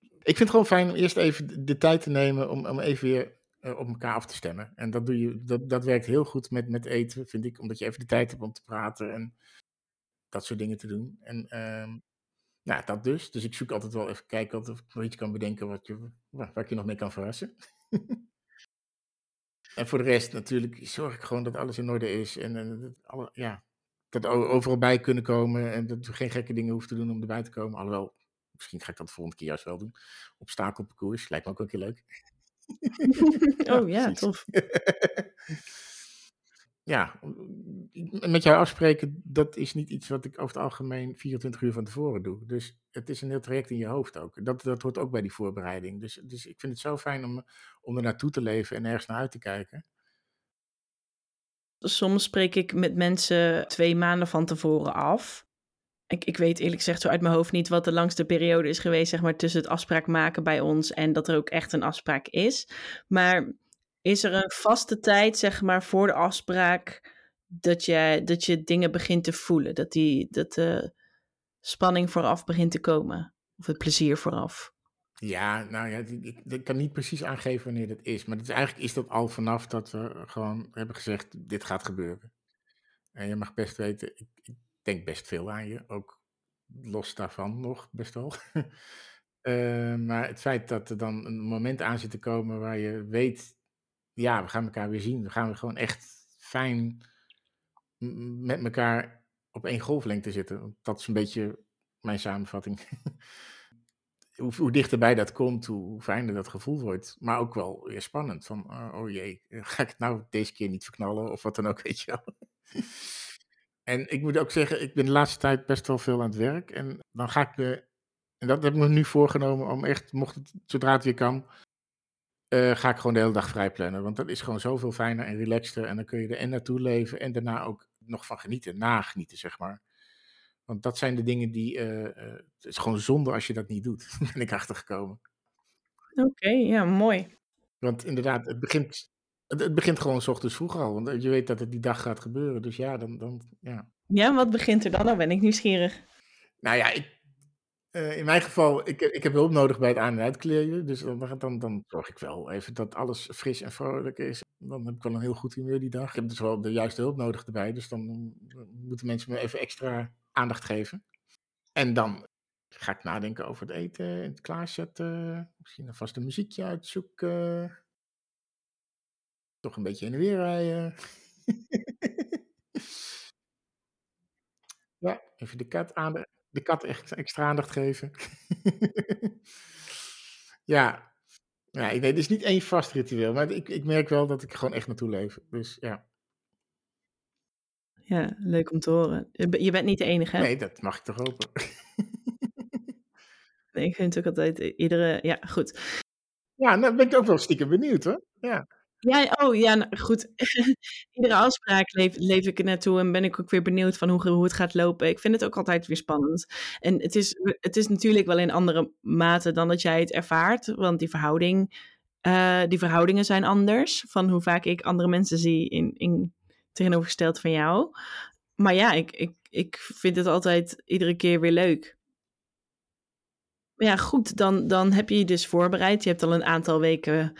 Ik vind het gewoon fijn om eerst even de- de tijd te nemen om, om even weer eh, op elkaar af te stemmen. En dat, doe je, dat, dat werkt heel goed met, met eten, vind ik. Omdat je even de tijd hebt om te praten en dat soort dingen te doen. En ehm, ja, dat dus. Dus ik zoek altijd wel even kijken of ik nog iets kan bedenken wat je, waar, waar ik je nog mee kan verrassen. en voor de rest natuurlijk zorg ik gewoon dat alles in orde is. En, en dat, alle, ja, dat overal bij kunnen komen. En dat we geen gekke dingen hoeven te doen om erbij te komen. Alhoewel, misschien ga ik dat de volgende keer juist wel doen. Obstakelparcours, lijkt me ook een keer leuk. oh ja, tof. Ja, met jou afspreken, dat is niet iets wat ik over het algemeen 24 uur van tevoren doe. Dus het is een heel traject in je hoofd ook. Dat, dat hoort ook bij die voorbereiding. Dus, dus ik vind het zo fijn om, om er naartoe te leven en ergens naar uit te kijken. Soms spreek ik met mensen twee maanden van tevoren af. Ik, ik weet eerlijk gezegd zo uit mijn hoofd niet wat de langste periode is geweest, zeg maar, tussen het afspraak maken bij ons en dat er ook echt een afspraak is. Maar is er een vaste tijd, zeg maar, voor de afspraak dat je, dat je dingen begint te voelen? Dat, die, dat de spanning vooraf begint te komen? Of het plezier vooraf? Ja, nou ja, ik, ik, kan niet precies aangeven wanneer dat is. Maar het is, eigenlijk is dat al vanaf dat we gewoon hebben gezegd, dit gaat gebeuren. En je mag best weten, ik, ik denk best veel aan je. Ook los daarvan nog, best wel. Eh, maar het feit dat er dan een moment aan zit te komen waar je weet, ja, we gaan elkaar weer zien. We gaan weer gewoon echt fijn met elkaar op één golflengte zitten. Dat is een beetje mijn samenvatting. hoe, dichterbij dat komt, hoe, fijner dat gevoel wordt. Maar ook wel weer spannend. Van, oh, oh jee, ga ik het nou deze keer niet verknallen? Of wat dan ook, weet je wel. en ik moet ook zeggen, ik ben de laatste tijd best wel veel aan het werk. En dan ga ik me, en dat heb ik me nu voorgenomen, om echt, mocht het, zodra het weer kan, eh, ga ik gewoon de hele dag vrij plannen. Want dat is gewoon zoveel fijner en relaxter. En dan kun je er en naartoe leven en daarna ook nog van genieten, nagenieten, zeg maar. Want dat zijn de dingen die. eh, eh, het is gewoon zonde als je dat niet doet. ben ik achtergekomen. Oké, ja, mooi. Want inderdaad, het begint. Het, het begint gewoon s ochtends vroeg al. Want je weet dat het die dag gaat gebeuren. Dus ja, dan. dan ja. Ja, wat begint er dan? Nou ben ik nieuwsgierig. Nou ja, ik, eh, in mijn geval, ik, ik heb hulp nodig bij het aan- en uitkleden. Dus dan, dan, dan zorg ik wel even dat alles fris en vrolijk is. Dan heb ik wel een heel goed humeur die dag. Ik heb dus wel de juiste hulp nodig erbij. Dus dan eh, moeten mensen me even extra aandacht geven. En dan ga ik nadenken over het eten, het klaarzetten. Misschien alvast een muziekje uitzoeken. Toch een beetje heen en weer rijden. ja, even de kat, aan de kat echt extra aandacht geven. ja. ja, weet, het is niet één vast ritueel, maar ik, ik merk wel dat ik er gewoon echt naartoe leef. Dus ja. Ja, leuk om te horen. Je be- je bent niet de enige, hè? Nee, dat mag ik toch hopen. Nee, ik vind het ook altijd iedere... Ja, goed. ja, nou ben ik ook wel stiekem benieuwd hoor. Ja. Ja, oh ja, nou, goed. iedere afspraak leef, ik er naartoe en ben ik ook weer benieuwd van hoe, hoe het gaat lopen. Ik vind het ook altijd weer spannend. En het is, het is natuurlijk wel in andere mate dan dat jij het ervaart, want die verhouding... eh, die verhoudingen zijn anders van hoe vaak ik andere mensen zie in, in tegenovergesteld van jou. Maar ja, ik, ik, ik vind het altijd iedere keer weer leuk. Ja, goed, dan, dan heb je je dus voorbereid. Je hebt al een aantal weken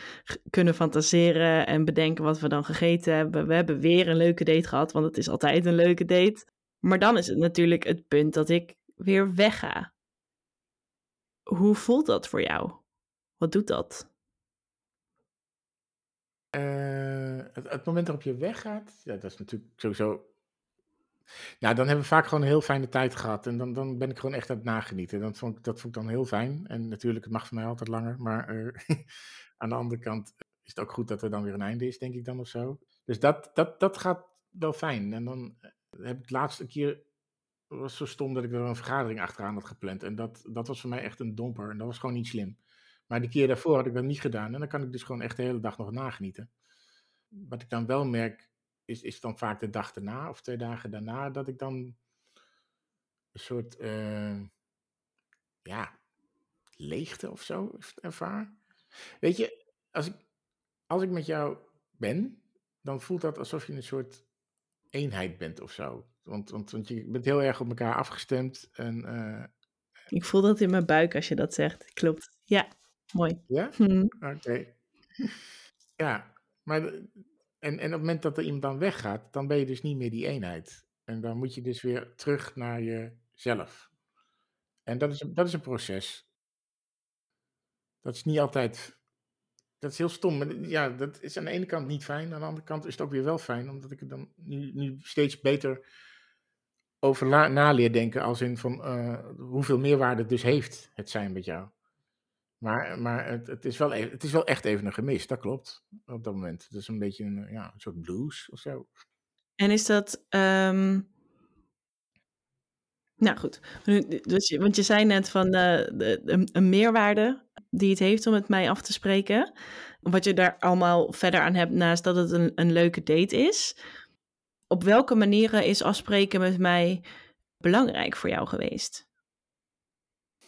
kunnen fantaseren en bedenken wat we dan gegeten hebben. We hebben weer een leuke date gehad, want het is altijd een leuke date. Maar dan is het natuurlijk het punt dat ik weer wegga. Hoe voelt dat voor jou? Wat doet dat? Eh, het, het moment waarop je weggaat, ja, dat is natuurlijk sowieso. Ja, dan hebben we vaak gewoon een heel fijne tijd gehad. En dan, dan ben ik gewoon echt aan het nagenieten. Dat vond, ik, dat vond ik dan heel fijn. En natuurlijk, het mag voor mij altijd langer. Maar eh, aan de andere kant is het ook goed dat er dan weer een einde is, denk ik dan of zo. Dus dat, dat, dat gaat wel fijn. En dan eh, heb ik de laatste keer. was zo stom dat ik er een vergadering achteraan had gepland. En dat, dat was voor mij echt een domper. En dat was gewoon niet slim. Maar die keer daarvoor had ik dat niet gedaan. En dan kan ik dus gewoon echt de hele dag nog nagenieten. Wat ik dan wel merk, is, is dan vaak de dag daarna of twee dagen daarna, dat ik dan een soort, eh, ja, leegte of zo ervaar. Weet je, als ik, als ik met jou ben, dan voelt dat alsof je een soort eenheid bent of zo. Want, want, want je bent heel erg op elkaar afgestemd. En, eh, Ik voel dat in mijn buik als je dat zegt. Klopt. Ja, mooi. ja? Hm. Oké. Ja, maar en, en op het moment dat er iemand dan weggaat, dan ben je dus niet meer die eenheid. En dan moet je dus weer terug naar jezelf. En dat is, dat is een proces. Dat is niet altijd. Dat is heel stom. Maar ja, dat is aan de ene kant niet fijn. Aan de andere kant is het ook weer wel fijn, omdat ik er dan nu, nu steeds beter over naleer denken. Als in van eh, hoeveel meerwaarde het dus heeft, het zijn met jou. Maar, maar het, het, is wel even, het is wel echt even een gemis, dat klopt. Op dat moment. Het is een beetje een, ja, een soort blues of zo. En is dat. ehm, Nou goed, Nu- dus, want je zei net van eh, de, een, een meerwaarde die het heeft om met mij af te spreken. Wat je daar allemaal verder aan hebt naast dat het een, een leuke date is. Op welke manieren is afspreken met mij belangrijk voor jou geweest?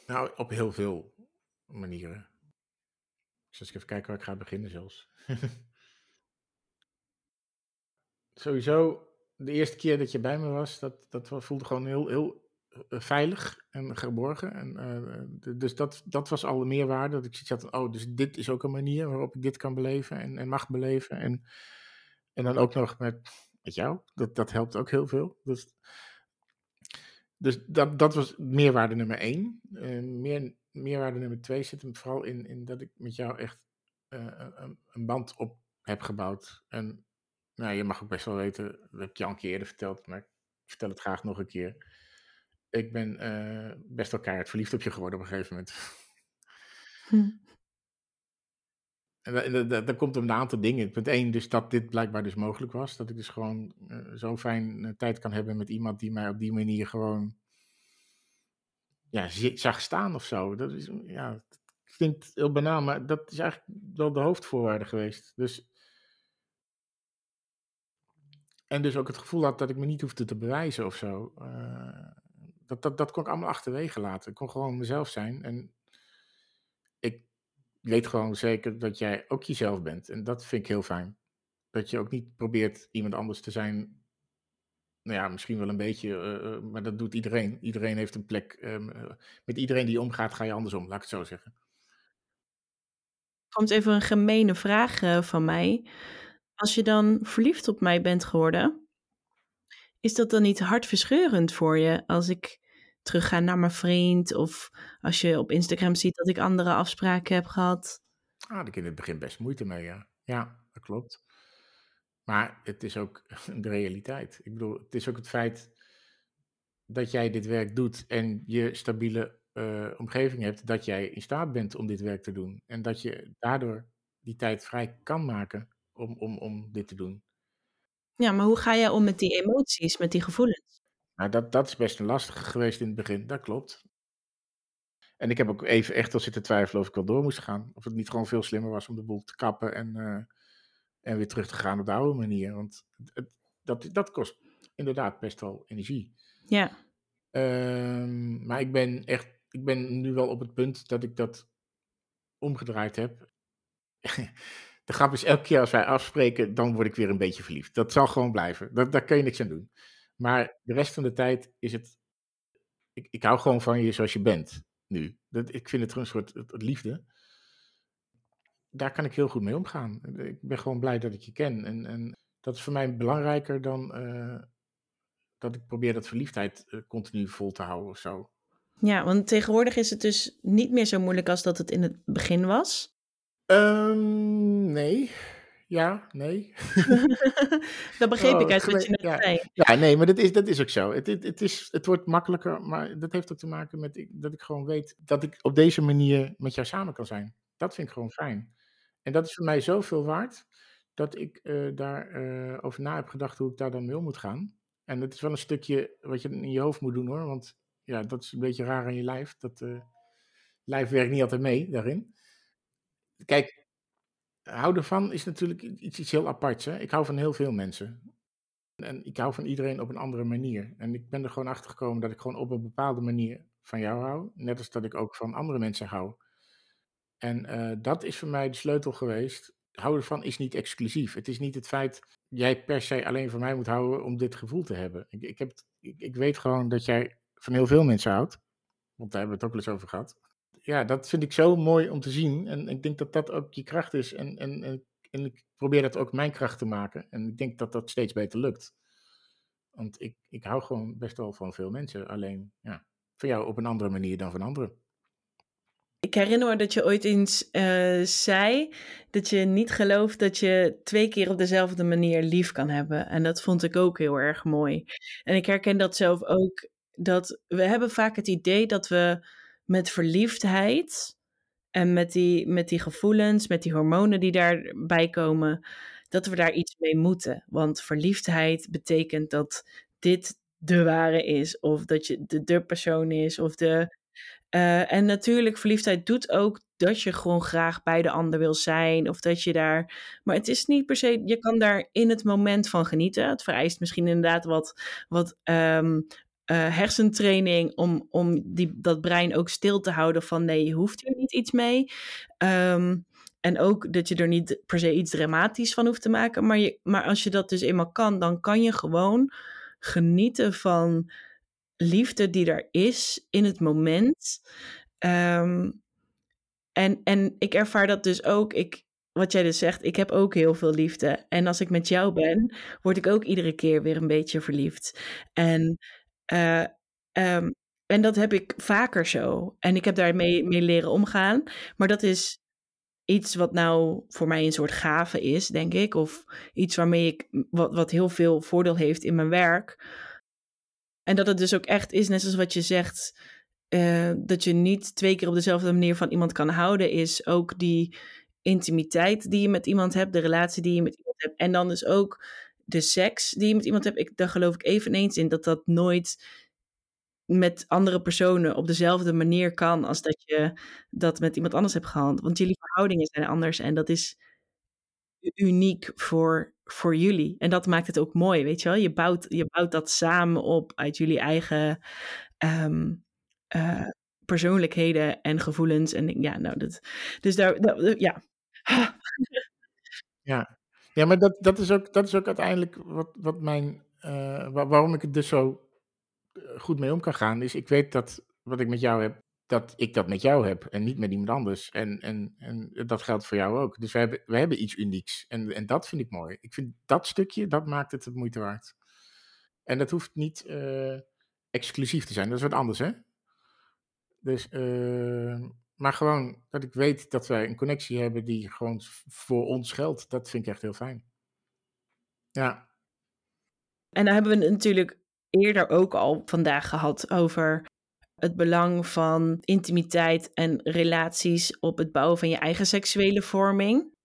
Nou, op heel veel manieren. Dus als ik even kijken waar ik ga beginnen zelfs. Sowieso, de eerste keer dat je bij me was, dat, dat voelde gewoon heel, heel eh, veilig en geborgen. En, eh, d- dus dat, dat was al de meerwaarde. Dat ik zoiets had oh, dus dit is ook een manier waarop ik dit kan beleven en, en mag beleven. En, en dan ook nog met, met jou. Dat, dat helpt ook heel veel. Dus, dus dat, dat was meerwaarde nummer één. Eh, meer, meerwaarde nummer twee zit hem vooral in, in dat ik met jou echt eh, een, een band op heb gebouwd. En nou, je mag ook best wel weten, dat heb ik je al een keer eerder verteld, maar ik vertel het graag nog een keer. Ik ben eh, best wel keihard verliefd op je geworden op een gegeven moment. Hm. En da- da- da- daar komt een aantal dingen. Punt één, dus dat dit blijkbaar dus mogelijk was. Dat ik dus gewoon eh, zo fijn eh, tijd kan hebben met iemand die mij op die manier gewoon ja, zag staan of zo. Dat is, ja, het klinkt heel banaal, maar dat is eigenlijk wel de hoofdvoorwaarde geweest. Dus, en dus ook het gevoel had dat ik me niet hoefde te bewijzen of zo. Eh, dat, dat, dat kon ik allemaal achterwege laten. Ik kon gewoon mezelf zijn. En weet gewoon zeker dat jij ook jezelf bent. En dat vind ik heel fijn. Dat je ook niet probeert iemand anders te zijn. Nou ja, misschien wel een beetje, eh, eh, maar dat doet iedereen. Iedereen heeft een plek. ehm, eh, met iedereen die omgaat, ga je andersom, laat ik het zo zeggen. Komt even een gemene vraag van mij. Als je dan verliefd op mij bent geworden, is dat dan niet hartverscheurend voor je als ik terugga naar mijn vriend of als je op Instagram ziet dat ik andere afspraken heb gehad? Ah, daar ik in het begin best moeite mee, ja. Ja, dat klopt. Maar het is ook de realiteit. Ik bedoel, het is ook het feit dat jij dit werk doet en je stabiele eh, omgeving hebt, dat jij in staat bent om dit werk te doen. En dat je daardoor die tijd vrij kan maken om, om, om dit te doen. Ja, maar hoe ga jij om met die emoties, met die gevoelens? Nou, dat, dat is best een lastige geweest in het begin, dat klopt. En ik heb ook even echt al zitten twijfelen of ik wel door moest gaan. Of het niet gewoon veel slimmer was om de boel te kappen en, eh, en weer terug te gaan op de oude manier. Want het, dat, dat kost inderdaad best wel energie. Ja, Ehm, maar ik ben echt, ik ben nu wel op het punt dat ik dat omgedraaid heb. De grap is, elke keer als wij afspreken, dan word ik weer een beetje verliefd. Dat zal gewoon blijven. Dat, daar kan je niks aan doen. Maar de rest van de tijd is het. Ik, ik hou gewoon van je zoals je bent nu. Dat, ik vind het een soort het- het liefde. Daar kan ik heel goed mee omgaan. Ik ben gewoon blij dat ik je ken. En, en dat is voor mij belangrijker dan eh, dat ik probeer dat verliefdheid eh, continu vol te houden of zo. ja, want tegenwoordig is het dus niet meer zo moeilijk als dat het in het begin was. Ehm, nee. Ja, nee. dat begreep ik Oh, uit wat je net ja. zei. Ja, nee, maar dat is, dat is ook zo. Het, het, het, is, het wordt makkelijker, maar dat heeft ook te maken met ik- dat ik gewoon weet dat ik op deze manier met jou samen kan zijn. Dat vind ik gewoon fijn. En dat is voor mij zoveel waard dat ik eh, daar eh, over na heb gedacht hoe ik daar dan mee om moet gaan. En het is wel een stukje wat je in je hoofd moet doen hoor, want ja, dat is een beetje raar aan je lijf. Dat eh, lijf werkt niet altijd mee daarin. Kijk, houden van is natuurlijk iets, iets heel aparts. Hè? Ik hou van heel veel mensen. En ik hou van iedereen op een andere manier. En ik ben er gewoon achter gekomen dat ik gewoon op een bepaalde manier van jou hou. Net als dat ik ook van andere mensen hou. En eh, dat is voor mij de sleutel geweest. Houden van is niet exclusief. Het is niet het feit jij per se alleen van mij moet houden om dit gevoel te hebben. Ik, ik, heb, ik, ik weet gewoon dat jij van heel veel mensen houdt. Want daar hebben we het ook wel eens over gehad. Ja, dat vind ik zo mooi om te zien. En ik denk dat dat ook je kracht is. En, en, en, ik probeer dat ook mijn kracht te maken. En ik denk dat dat steeds beter lukt. Want ik, ik hou gewoon best wel van veel mensen. Alleen, ja, van jou op een andere manier dan van anderen. Ik herinner me dat je ooit eens uh, zei dat je niet gelooft dat je twee keer op dezelfde manier lief kan hebben. En dat vond ik ook heel erg mooi. En ik herken dat zelf ook. Dat we hebben vaak het idee dat we met verliefdheid en met die, met die gevoelens, met die hormonen die daarbij komen, dat we daar iets mee moeten. Want verliefdheid betekent dat dit de ware is, of dat je de, de persoon is, of de. Uh, en natuurlijk, verliefdheid doet ook dat je gewoon graag bij de ander wil zijn, of dat je daar. Maar het is niet per se. Je kan daar in het moment van genieten. Het vereist misschien inderdaad wat, wat um, uh, hersentraining om, om die, dat brein ook stil te houden van nee, je hoeft hier niet iets mee. Um, en ook dat je er niet per se iets dramatisch van hoeft te maken. Maar, je, maar als je dat dus eenmaal kan, dan kan je gewoon genieten van liefde die er is in het moment. Um, en, en ik ervaar dat dus ook. Ik, wat jij dus zegt, ik heb ook heel veel liefde. En als ik met jou ben, word ik ook iedere keer weer een beetje verliefd. En, uh, um, en dat heb ik vaker zo. En ik heb daarmee mee leren omgaan. Maar dat is iets wat nou voor mij een soort gave is, denk ik. Of iets waarmee ik, wat, wat heel veel voordeel heeft in mijn werk. En dat het dus ook echt is, net zoals wat je zegt, uh, dat je niet twee keer op dezelfde manier van iemand kan houden, is ook die intimiteit die je met iemand hebt, de relatie die je met iemand hebt. En dan dus ook de seks die je met iemand hebt. Ik, daar geloof ik eveneens in dat dat nooit met andere personen op dezelfde manier kan als dat je dat met iemand anders hebt gehad. Want jullie verhoudingen zijn anders en dat is uniek voor, voor jullie. En dat maakt het ook mooi, weet je wel. Je bouwt, je bouwt dat samen op uit jullie eigen um, uh, persoonlijkheden en gevoelens. En ja, nou, dat, dus daar, ja. Ja, ja maar dat, dat, is ook, dat is ook uiteindelijk wat, wat mijn, uh, waarom ik het dus zo eh, goed mee om kan gaan, is ik weet dat wat ik met jou heb, dat ik dat met jou heb en niet met iemand anders. En, en, en dat geldt voor jou ook. Dus we hebben, we hebben iets unieks. En, en dat vind ik mooi. Ik vind dat stukje, dat maakt het het moeite waard. En dat hoeft niet uh, exclusief te zijn. Dat is wat anders, hè? Dus, uh, maar gewoon dat ik weet dat wij een connectie hebben die gewoon voor ons geldt. Dat vind ik echt heel fijn. Ja. En daar hebben we natuurlijk eerder ook al vandaag gehad over het belang van intimiteit en relaties op het bouwen van je eigen seksuele vorming.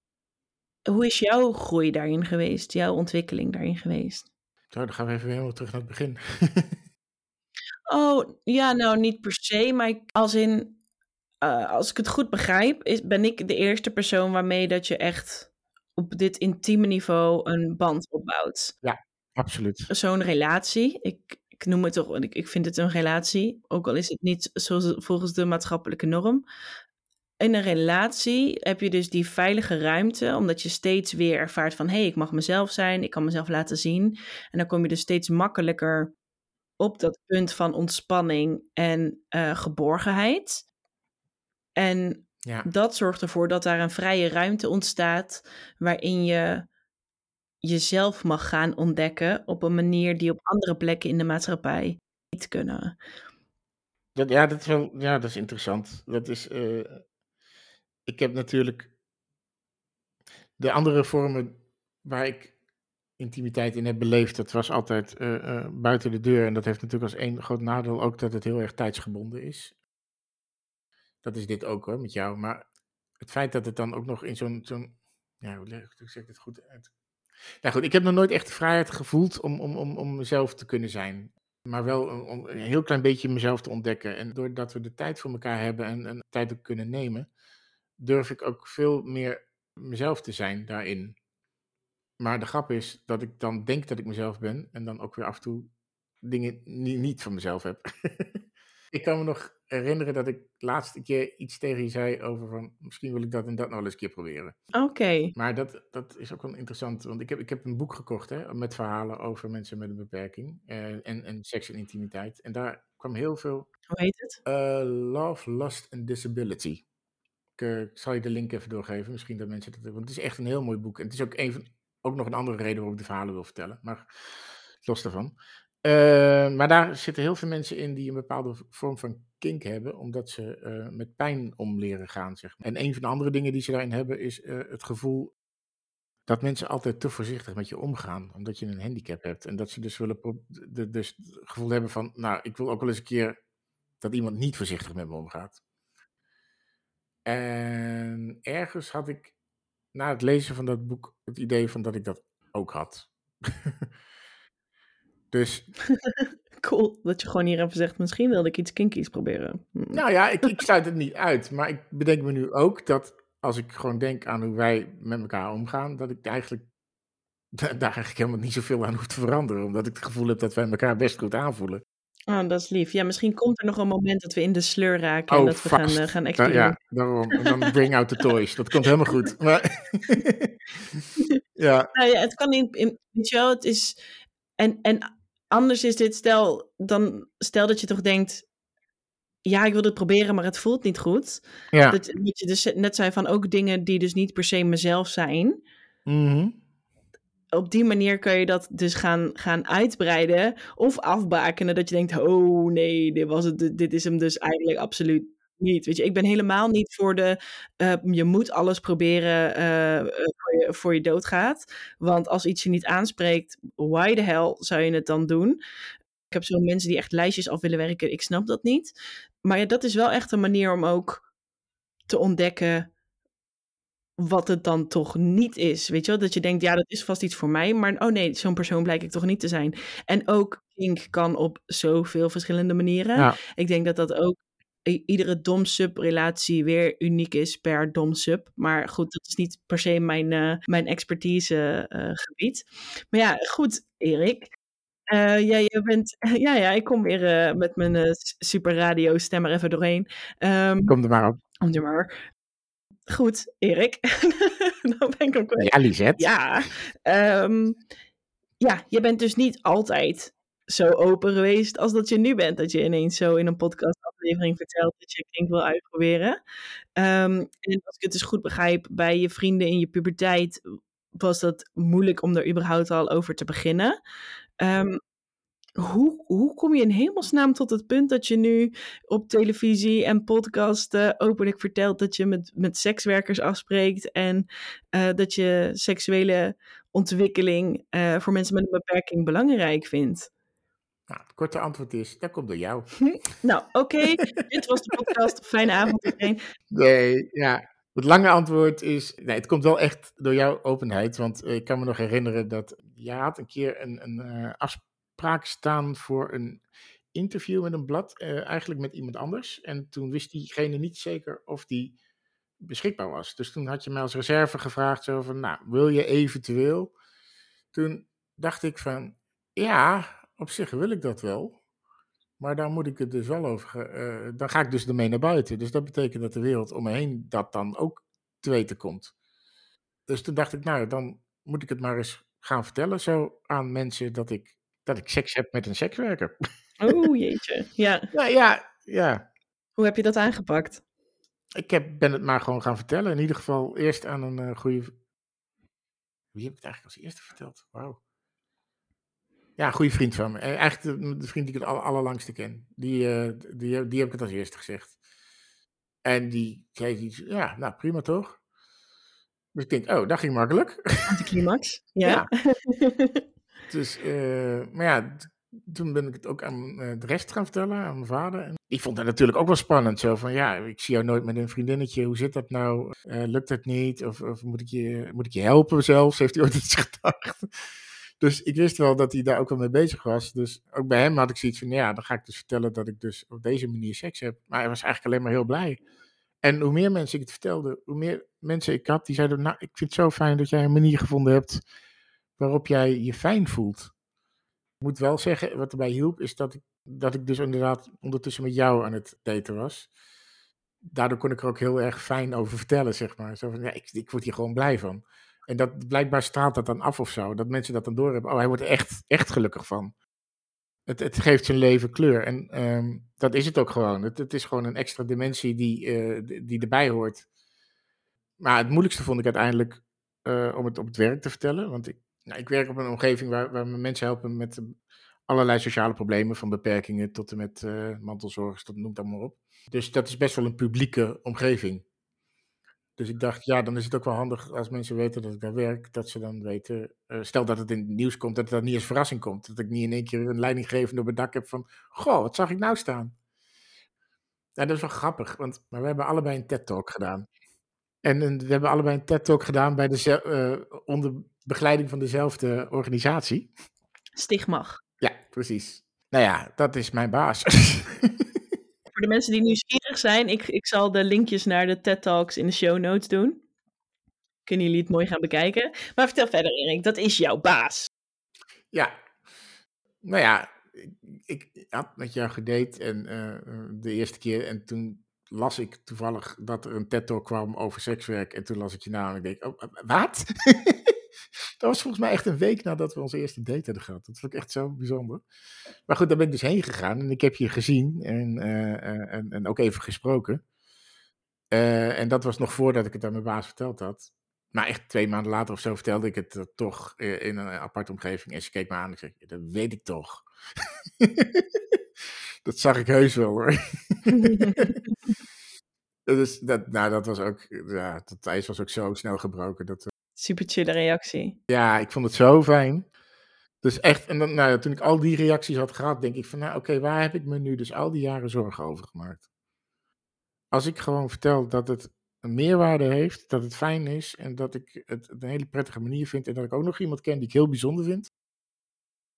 Hoe is jouw groei daarin geweest, jouw ontwikkeling daarin geweest? Nou, dan gaan we even helemaal terug naar het begin. oh, ja, nou niet per se, maar als in, uh, als ik het goed begrijp, is, ben ik de eerste persoon waarmee dat je echt op dit intieme niveau een band opbouwt. Ja, absoluut. Zo'n relatie, ik, ik noem het toch, ik, ik vind het een relatie, ook al is het niet zoals volgens de maatschappelijke norm. In een relatie heb je dus die veilige ruimte, omdat je steeds weer ervaart van hé, hey, ik mag mezelf zijn, ik kan mezelf laten zien. En dan kom je dus steeds makkelijker op dat punt van ontspanning en uh, geborgenheid. En ja. dat zorgt ervoor dat daar een vrije ruimte ontstaat waarin je jezelf mag gaan ontdekken op een manier die op andere plekken in de maatschappij niet kunnen. Dat, ja, dat is wel ja, dat is interessant. Dat is, uh, ik heb natuurlijk de andere vormen waar ik intimiteit in heb beleefd, dat was altijd uh, uh, buiten de deur. En dat heeft natuurlijk als één groot nadeel ook dat het heel erg tijdsgebonden is. Dat is dit ook hoor, met jou. Maar het feit dat het dan ook nog in zo'n, zo'n ja, hoe zeg ik het goed uit? Nou goed, ik heb nog nooit echt de vrijheid gevoeld om, om, om, om mezelf te kunnen zijn. Maar wel om een heel klein beetje mezelf te ontdekken. En doordat we de tijd voor elkaar hebben en, en tijd ook kunnen nemen, durf ik ook veel meer mezelf te zijn daarin. Maar de grap is dat ik dan denk dat ik mezelf ben en dan ook weer af en toe dingen niet van mezelf heb. ik kan me nog herinneren dat ik laatste keer iets tegen je zei over van misschien wil ik dat en dat nog wel eens een keer proberen. Oké. Maar dat, dat is ook wel interessant, want ik heb, ik heb een boek gekocht hè, met verhalen over mensen met een beperking eh, en, en seks en intimiteit. En daar kwam heel veel Hoe heet het? eh, Love, Lust and Disability. Ik, eh, ik zal je de link even doorgeven, misschien dat mensen dat Want het is echt een heel mooi boek. En het is ook, een van, ook nog een andere reden waarom ik de verhalen wil vertellen. Maar los daarvan. Eh, maar daar zitten heel veel mensen in die een bepaalde vorm van kink hebben, omdat ze eh, met pijn om leren gaan. Zeg maar. En een van de andere dingen die ze daarin hebben is eh, het gevoel dat mensen altijd te voorzichtig met je omgaan, omdat je een handicap hebt. En dat ze dus willen de, dus het gevoel hebben van, nou, ik wil ook wel eens een keer dat iemand niet voorzichtig met me omgaat. En ergens had ik na het lezen van dat boek het idee van dat ik dat ook had. dus Cool, dat je gewoon hier even zegt, misschien wilde ik iets kinkies proberen. Hm. Nou ja, ik, ik sluit het niet uit. Maar ik bedenk me nu ook dat als ik gewoon denk aan hoe wij met elkaar omgaan, dat ik eigenlijk da- daar eigenlijk helemaal niet zoveel aan hoef te veranderen. Omdat ik het gevoel heb dat wij elkaar best goed aanvoelen. Oh, dat is lief. Ja, misschien komt er nog een moment dat we in de sleur raken en Oh, dat we gaan, eh, gaan experimenteren. ja, daarom. En dan bring out the toys. Dat komt helemaal goed. Maar ja, Nou ja, het kan in, in het is, en, en anders is dit, stel, dan, stel dat je toch denkt, ja, ik wil het proberen, maar het voelt niet goed. ja. Dat, dat je dus net zei van ook dingen die dus niet per se mezelf zijn. Mhm. Op die manier kun je dat dus gaan, gaan uitbreiden of afbakenen. Dat je denkt, oh nee, dit, was het, dit is hem dus eigenlijk absoluut niet. Weet je, ik ben helemaal niet voor de, eh, je moet alles proberen eh, eh, voor, je, voor je doodgaat. Want als iets je niet aanspreekt, why the hell zou je het dan doen? Ik heb zo mensen die echt lijstjes af willen werken. Ik snap dat niet. Maar ja, dat is wel echt een manier om ook te ontdekken wat het dan toch niet is. Weet je wel? Dat je denkt, ja, dat is vast iets voor mij. Maar oh nee, zo'n persoon blijk ik toch niet te zijn. En ook kink kan op zoveel verschillende manieren. Ja. Ik denk dat dat ook iedere dom-sub-relatie weer uniek is per dom-sub. Maar goed, dat is niet per se mijn, eh, mijn expertise eh, gebied. Maar ja, goed, Erik. Eh, ja, je bent, ja, ja, ik kom weer met mijn s- super radio stem er even doorheen. Ehm Kom er maar op. om er maar. Goed, Erik. Dan ben ik ook. Ja, Lisette. Ja, ehm, ja, je bent dus niet altijd zo open geweest als dat je nu bent. Dat je ineens zo in een podcastaflevering vertelt dat je kink wil uitproberen. Ehm, en als ik het dus goed begrijp, bij je vrienden in je puberteit was dat moeilijk om er überhaupt al over te beginnen. Ehm, hoe, hoe kom je in hemelsnaam tot het punt dat je nu op televisie en podcasten openlijk vertelt dat je met, met sekswerkers afspreekt en eh, dat je seksuele ontwikkeling eh, voor mensen met een beperking belangrijk vindt? Nou, het korte antwoord is, dat komt door jou. Nou, oké, dit was de podcast. Fijne avond iedereen. Nee, ja. Het lange antwoord is, nee, het komt wel echt door jouw openheid. Want eh, ik kan me nog herinneren dat je had een keer een, een eh, afspraak staan voor een interview met een blad, eh, eigenlijk met iemand anders. En toen wist diegene niet zeker of die beschikbaar was. Dus toen had je mij als reserve gevraagd, zo van, nou, wil je eventueel? Toen dacht ik van, ja, op zich wil ik dat wel. Maar dan moet ik het dus wel over. ge- eh, dan ga ik dus ermee naar buiten. Dus dat betekent dat de wereld om me heen dat dan ook te weten komt. Dus toen dacht ik, nou, dan moet ik het maar eens gaan vertellen zo aan mensen dat ik, dat ik seks heb met een sekswerker. Oh jeetje. Ja, ja, ja, ja. hoe heb je dat aangepakt? Ik heb, ben het maar gewoon gaan vertellen. In ieder geval eerst aan een eh, goede. Wie heb ik het eigenlijk als eerste verteld? Wauw. Ja, goede vriend van me. Eh, Eigenlijk de, de vriend die ik het aller, allerlangste ken. Die, eh, die, die heb ik het als eerste gezegd. En die zei iets, ja, nou prima toch? Dus ik denk, oh, dat ging makkelijk. Anticlimax? Ja. Dus, eh, maar ja, toen ben ik het ook aan de rest gaan vertellen, aan mijn vader. En die vond dat natuurlijk ook wel spannend. Zo van, ja, ik zie jou nooit met een vriendinnetje. Hoe zit dat nou? Lukt dat niet? Of, of moet, ik je, moet ik je helpen zelfs? Heeft hij ooit iets gedacht? Dus ik wist wel dat hij daar ook wel mee bezig was. Dus ook bij hem had ik zoiets van, ja, dan ga ik dus vertellen dat ik dus op deze manier seks heb. Maar hij was eigenlijk alleen maar heel blij. En hoe meer mensen ik het vertelde, hoe meer mensen ik had die zeiden: Nou, ik vind het zo fijn dat jij een manier gevonden hebt waarop jij je fijn voelt. Ik moet wel zeggen, wat erbij hielp, is dat ik, dat ik dus inderdaad ondertussen met jou aan het daten was. Daardoor kon ik er ook heel erg fijn over vertellen, zeg maar. Zo van, ja, ik, ik word hier gewoon blij van. En dat blijkbaar straalt dat dan af of zo. Dat mensen dat dan doorhebben. Oh, hij wordt er echt, echt gelukkig van. Het, het geeft zijn leven kleur. En ehm, dat is het ook gewoon. Het, het is gewoon een extra dimensie die, eh, die erbij hoort. Maar het moeilijkste vond ik uiteindelijk eh, om het op het werk te vertellen. Want ik, nou, ik werk op een omgeving waar, waar me mensen helpen met eh, allerlei sociale problemen. Van beperkingen tot en met uh, mantelzorgers, tot noem dat maar op. Dus dat is best wel een publieke omgeving. Dus ik dacht, ja, dan is het ook wel handig als mensen weten dat ik daar werk, dat ze dan weten, uh, stel dat het in het nieuws komt, dat dat niet als verrassing komt. Dat ik niet in één keer een leidinggevende op het dak heb van, goh, wat zag ik nou staan? Ja, dat is wel grappig, want maar we hebben allebei een TED-talk gedaan. En, en, we hebben allebei een TED-talk gedaan bij de, uh, onder begeleiding van dezelfde organisatie. Stigmag. Ja, precies. Nou ja, dat is mijn baas. De mensen die nieuwsgierig zijn, ik, ik zal de linkjes naar de TED Talks in de show notes doen. Kunnen jullie het mooi gaan bekijken. Maar vertel verder, Erik, dat is jouw baas. Ja, nou ja, ik, ik had met jou gedate en uh, de eerste keer en toen las ik toevallig dat er een TED Talk kwam over sekswerk en toen las ik je naam en ik denk, oh, wat? dat was volgens mij echt een week nadat we onze eerste date hadden gehad. Dat vond ik echt zo bijzonder. Maar goed, daar ben ik dus heen gegaan en ik heb je gezien en, uh, en, en, ook even gesproken. Uh, en dat was nog voordat ik het aan mijn baas verteld had. Maar echt twee maanden later of zo vertelde ik het toch in een aparte omgeving. En ze keek me aan en ik zei, dat weet ik toch. dat zag ik heus wel hoor. dus dat, nou, dat was ook, ja, dat ijs was ook zo snel gebroken. Dat, Super chille reactie. Ja, ik vond het zo fijn. Dus echt, en dan, nou, toen ik al die reacties had gehad, denk ik van, nou oké, waar heb ik me nu dus al die jaren zorgen over gemaakt? Als ik gewoon vertel dat het een meerwaarde heeft, dat het fijn is en dat ik het een hele prettige manier vind en dat ik ook nog iemand ken die ik heel bijzonder vind,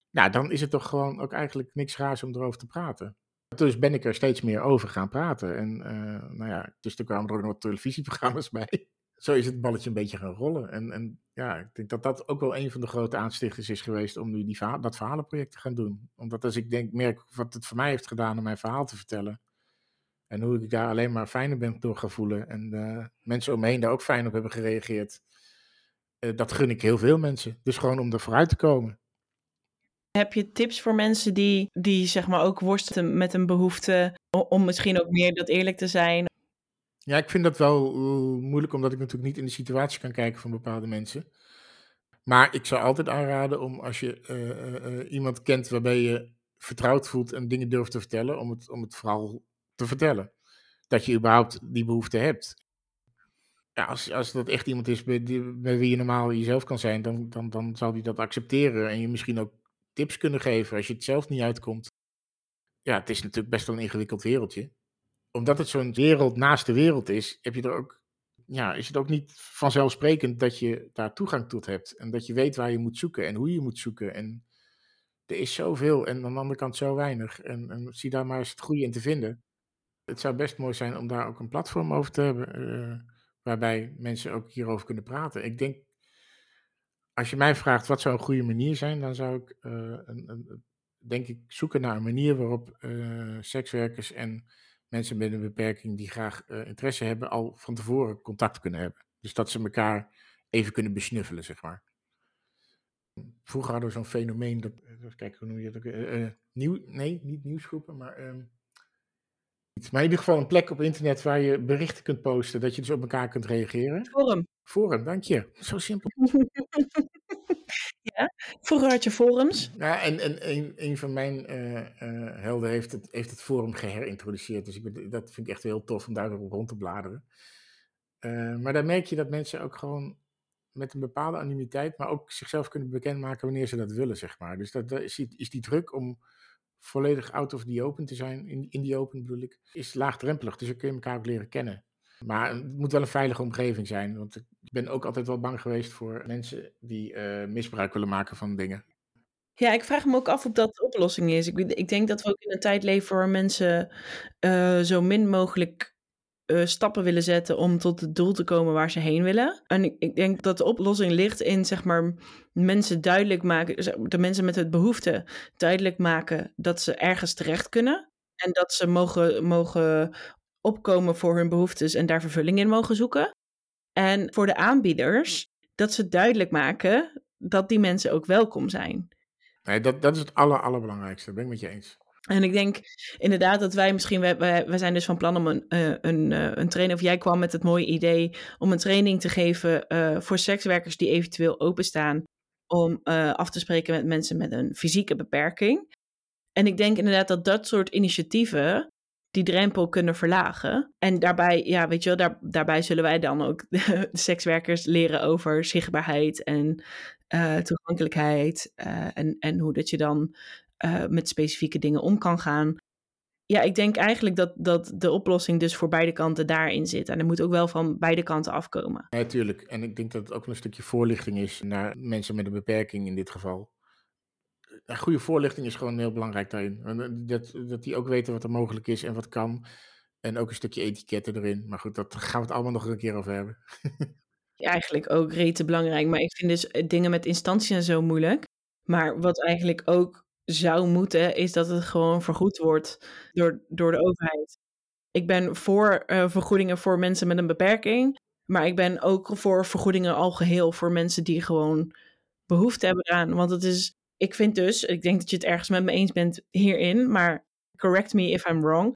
nou, dan is het toch gewoon ook eigenlijk niks raars om erover te praten. Dus ben ik er steeds meer over gaan praten. En uh, nou ja, dus er kwamen er ook nog televisieprogramma's bij zo is het balletje een beetje gaan rollen. En, en ja, ik denk dat dat ook wel een van de grote aanstichters is geweest om nu die dat verhalenproject te gaan doen. Omdat als ik denk, merk wat het voor mij heeft gedaan om mijn verhaal te vertellen. En hoe ik daar alleen maar fijner ben door gaan voelen. En mensen om me heen daar ook fijn op hebben gereageerd. Uh, dat gun ik heel veel mensen. Dus gewoon om er vooruit te komen. Heb je tips voor mensen die, die zeg maar ook worstelen met een behoefte om misschien ook meer dat eerlijk te zijn? Ja, ik vind dat wel uh, moeilijk, omdat ik natuurlijk niet in de situatie kan kijken van bepaalde mensen. Maar ik zou altijd aanraden om als je uh, uh, iemand kent waarbij je vertrouwd voelt en dingen durft te vertellen, om het, om het vooral te vertellen. Dat je überhaupt die behoefte hebt. Ja, als, als dat echt iemand is bij, die, bij wie je normaal jezelf kan zijn, dan, dan, dan zal die dat accepteren en je misschien ook tips kunnen geven als je het zelf niet uitkomt. Ja, het is natuurlijk best wel een ingewikkeld wereldje omdat het zo'n wereld naast de wereld is, heb je er ook, ja, is het ook niet vanzelfsprekend dat je daar toegang tot hebt. En dat je weet waar je moet zoeken en hoe je moet zoeken. En er is zoveel en aan de andere kant zo weinig. En, en zie daar maar eens het goede in te vinden. Het zou best mooi zijn om daar ook een platform over te hebben, uh, waarbij mensen ook hierover kunnen praten. Ik denk, als je mij vraagt wat zou een goede manier zijn, dan zou ik, uh, een, een, denk ik, zoeken naar een manier waarop uh, sekswerkers en mensen met een beperking die graag uh, interesse hebben, al van tevoren contact kunnen hebben. Dus dat ze elkaar even kunnen besnuffelen, zeg maar. Vroeger hadden we zo'n fenomeen, dat, eh, even kijken, hoe noem je dat? Uh, nieuw, nee, niet nieuwsgroepen, maar... Um, maar in ieder geval een plek op internet waar je berichten kunt posten, dat je dus op elkaar kunt reageren. Forum. Forum, dank je. Zo simpel. ja, vroeger had je forums. Ja, en, en een, een van mijn uh, uh, helden heeft het, heeft het forum geherintroduceerd. Dus ik ben, dat vind ik echt heel tof om daar rond te bladeren. Uh, maar daar merk je dat mensen ook gewoon met een bepaalde anonimiteit, maar ook zichzelf kunnen bekendmaken wanneer ze dat willen, zeg maar. Dus dat, dat is, die, is die druk om volledig out of the open te zijn, in, in die open bedoel ik, is laagdrempelig. Dus dan kun je elkaar ook leren kennen. Maar het moet wel een veilige omgeving zijn. Want ik ben ook altijd wel bang geweest voor mensen die uh, misbruik willen maken van dingen. Ja, ik vraag me ook af of dat de oplossing is. Ik, ik denk dat we ook in een tijd leven waar mensen uh, zo min mogelijk uh, stappen willen zetten om tot het doel te komen waar ze heen willen. En ik, denk dat de oplossing ligt in zeg maar mensen duidelijk maken, de mensen met het behoefte duidelijk maken dat ze ergens terecht kunnen en dat ze mogen, mogen opkomen voor hun behoeftes en daar vervulling in mogen zoeken. En voor de aanbieders dat ze duidelijk maken dat die mensen ook welkom zijn. Nee, dat, dat is het aller, allerbelangrijkste. Dat ben ik met je eens. En ik denk inderdaad dat wij misschien, wij, wij, zijn dus van plan om een, uh, een, uh, een training, of jij kwam met het mooie idee om een training te geven uh, voor sekswerkers die eventueel openstaan om af te spreken met mensen met een fysieke beperking. En ik denk inderdaad dat dat soort initiatieven die drempel kunnen verlagen. En daarbij, ja, weet je wel, daar, daarbij zullen wij dan ook de, sekswerkers leren over zichtbaarheid en toegankelijkheid. en, en hoe dat je dan uh, met specifieke dingen om kan gaan. Ja, ik denk eigenlijk dat, dat de oplossing dus voor beide kanten daarin zit. En er moet ook wel van beide kanten afkomen. Natuurlijk. En ik denk dat het ook een stukje voorlichting is naar mensen met een beperking in dit geval. Een goede voorlichting is gewoon heel belangrijk daarin. Eh, dat, dat die ook weten wat er mogelijk is en wat kan. En ook een stukje etiketten erin. Maar goed, dat gaan we het allemaal nog een keer over hebben. Eigenlijk ook rete belangrijk. Maar ik vind dus eh, dingen met instanties en zo moeilijk. Maar wat eigenlijk ook zou moeten, is dat het gewoon vergoed wordt door, door de overheid. Ik ben voor uh, vergoedingen voor mensen met een beperking, maar ik ben ook voor vergoedingen al geheel voor mensen die gewoon behoefte hebben aan. Want het is, ik vind dus, ik denk dat je het ergens met me eens bent hierin, maar correct me if I'm wrong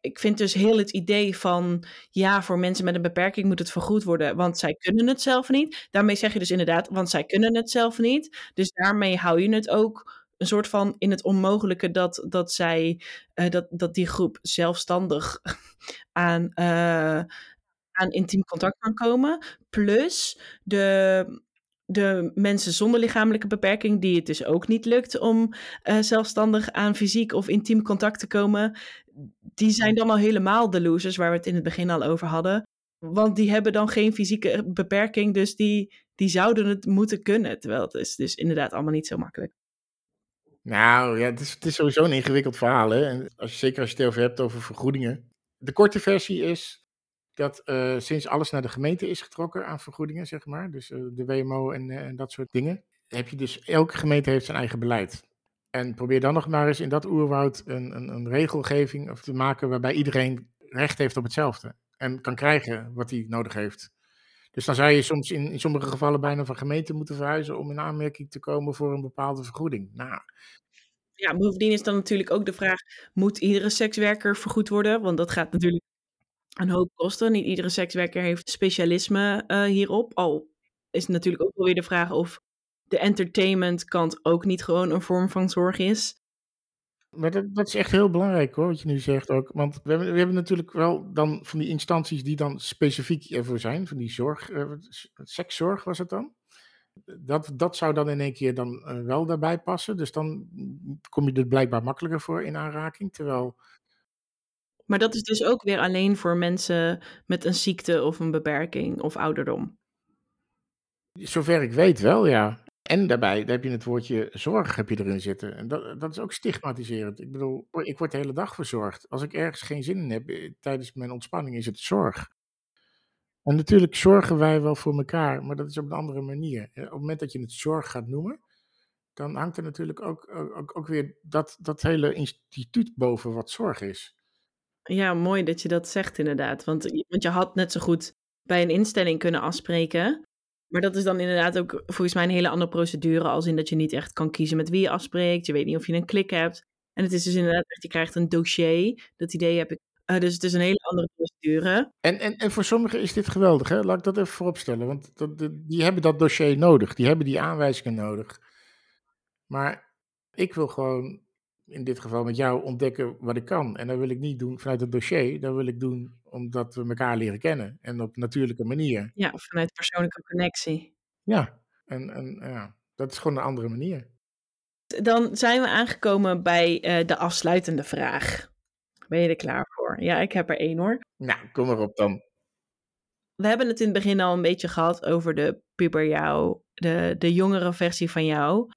ik vind dus heel het idee van, ja, voor mensen met een beperking moet het vergoed worden, want zij kunnen het zelf niet. Daarmee zeg je dus inderdaad, want zij kunnen het zelf niet. Dus daarmee hou je het ook een soort van in het onmogelijke dat, dat zij, uh, dat, dat die groep zelfstandig aan, uh, aan intiem contact kan komen. Plus de, de mensen zonder lichamelijke beperking, die het dus ook niet lukt om uh, zelfstandig aan fysiek of intiem contact te komen, die zijn dan al helemaal de losers, waar we het in het begin al over hadden. Want die hebben dan geen fysieke beperking, dus die, die zouden het moeten kunnen. Terwijl het is dus inderdaad allemaal niet zo makkelijk. Nou ja, het is, het is sowieso een ingewikkeld verhaal. Hè? En als zeker als je het over hebt over vergoedingen. De korte versie is dat uh, sinds alles naar de gemeente is getrokken aan vergoedingen, zeg maar. Dus uh, de WMO en, uh, en dat soort dingen. Heb je dus, elke gemeente heeft zijn eigen beleid. En probeer dan nog maar eens in dat oerwoud een, een, een regelgeving te maken waarbij iedereen recht heeft op hetzelfde. En kan krijgen wat hij nodig heeft. Dus dan zou je soms in, in sommige gevallen bijna van gemeente moeten verhuizen om in aanmerking te komen voor een bepaalde vergoeding. Nou, ja, bovendien is dan natuurlijk ook de vraag: moet iedere sekswerker vergoed worden? Want dat gaat natuurlijk een hoop kosten. Niet iedere sekswerker heeft specialisme uh, hierop. Al is natuurlijk ook wel weer de vraag of de entertainment kant ook niet gewoon een vorm van zorg is. Maar dat, dat, is echt heel belangrijk hoor, wat je nu zegt ook. Want we hebben, we hebben natuurlijk wel dan van die instanties die dan specifiek ervoor zijn, van die zorg, uh, sekszorg was het dan? Dat, dat zou dan in één keer dan uh, wel daarbij passen. Dus dan kom je er blijkbaar makkelijker voor in aanraking. Terwijl. Maar dat is dus ook weer alleen voor mensen met een ziekte of een beperking of ouderdom. Zover ik weet wel, ja. En daarbij heb je het woordje zorg heb je erin zitten. En dat, dat is ook stigmatiserend. Ik bedoel, ik word de hele dag verzorgd. Als ik ergens geen zin in heb eh, tijdens mijn ontspanning, is het zorg. En natuurlijk zorgen wij wel voor elkaar, maar dat is op een andere manier. Op het moment dat je het zorg gaat noemen, dan hangt er natuurlijk ook, ook, ook weer dat, dat hele instituut boven wat zorg is. Ja, mooi dat je dat zegt inderdaad. Want, want je had net zo goed bij een instelling kunnen afspreken. Maar dat is dan inderdaad ook volgens mij een hele andere procedure. Als in dat je niet echt kan kiezen met wie je afspreekt. Je weet niet of je een klik hebt. En het is dus inderdaad echt, je krijgt een dossier. Dat idee heb ik uh, dus het is een hele andere procedure. En, en, en voor sommigen is dit geweldig, hè? laat ik dat even vooropstellen. Want dat, die hebben dat dossier nodig, die hebben die aanwijzingen nodig. Maar ik wil gewoon in dit geval met jou ontdekken wat ik kan. En dat wil ik niet doen vanuit het dossier, dat wil ik doen omdat we elkaar leren kennen en op natuurlijke manier. Ja, vanuit persoonlijke connectie. Ja, en, en ja, dat is gewoon een andere manier. Dan zijn we aangekomen bij uh, de afsluitende vraag. Ben je er klaar voor? Ja, ik heb er één hoor. Nou, kom maar op dan. We hebben het in het begin al een beetje gehad over de puber jou, de, de jongere versie van jou.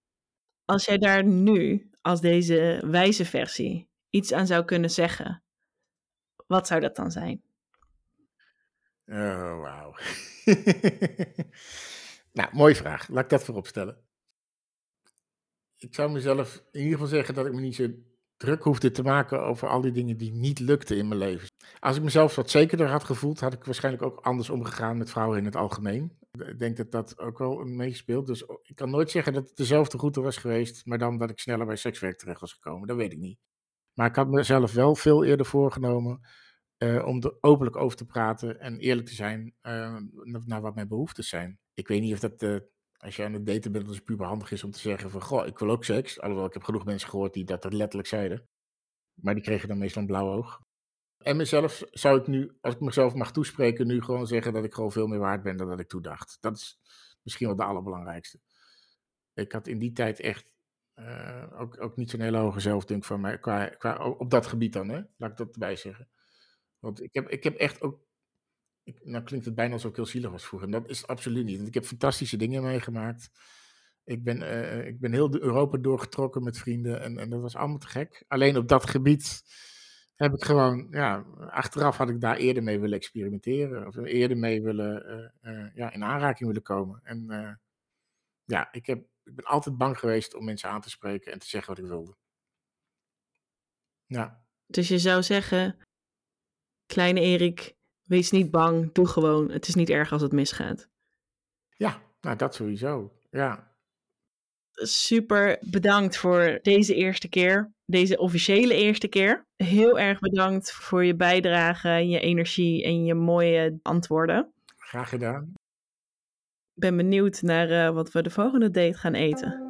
Als jij daar nu, als deze wijze versie, iets aan zou kunnen zeggen, wat zou dat dan zijn? Oh, wauw. nou, mooie vraag. Laat ik dat voorop stellen. Ik zou mezelf in ieder geval zeggen dat ik me niet zo druk hoefde te maken over al die dingen die niet lukten in mijn leven. Als ik mezelf wat zekerder had gevoeld, had ik waarschijnlijk ook anders omgegaan met vrouwen in het algemeen. Ik denk dat dat ook wel meespeelt. Dus ik kan nooit zeggen dat het dezelfde route was geweest, maar dan dat ik sneller bij sekswerk terecht was gekomen. Dat weet ik niet. Maar ik had mezelf wel veel eerder voorgenomen uh, om er openlijk over te praten en eerlijk te zijn uh, naar wat mijn behoeftes zijn. Ik weet niet of dat, uh, als je aan het daten bent, puber handig is om te zeggen van, goh, ik wil ook seks. Alhoewel, ik heb genoeg mensen gehoord die dat er letterlijk zeiden. Maar die kregen dan meestal een blauw oog. En mezelf zou ik nu, als ik mezelf mag toespreken, nu gewoon zeggen dat ik gewoon veel meer waard ben dan dat ik toedacht. Dat is misschien wel de allerbelangrijkste. Ik had in die tijd echt ook, ook niet zo'n hele hoge zelfdunk van mij, qua, qua, op dat gebied dan, hè? laat ik dat erbij zeggen. Want ik heb, ik heb echt ook. Nou klinkt het bijna alsof ik heel zielig was vroeger. Dat is absoluut niet. Want ik heb fantastische dingen meegemaakt. Ik ben, uh, ik ben heel Europa doorgetrokken met vrienden. En, en dat was allemaal te gek. Alleen op dat gebied heb ik gewoon. Ja, achteraf had ik daar eerder mee willen experimenteren. Of eerder mee willen. Uh, uh, ja, in aanraking willen komen. En ja, ik, heb, ik ben altijd bang geweest om mensen aan te spreken en te zeggen wat ik wilde. Ja. Dus je zou zeggen, Kleine Erik, wees niet bang, doe gewoon. Het is niet erg als het misgaat. Ja, nou dat sowieso. Ja. Super bedankt voor deze eerste keer, deze officiële eerste keer. Heel erg bedankt voor je bijdrage, je energie en je mooie antwoorden. Graag gedaan. Ik ben benieuwd naar uh, wat we de volgende date gaan eten.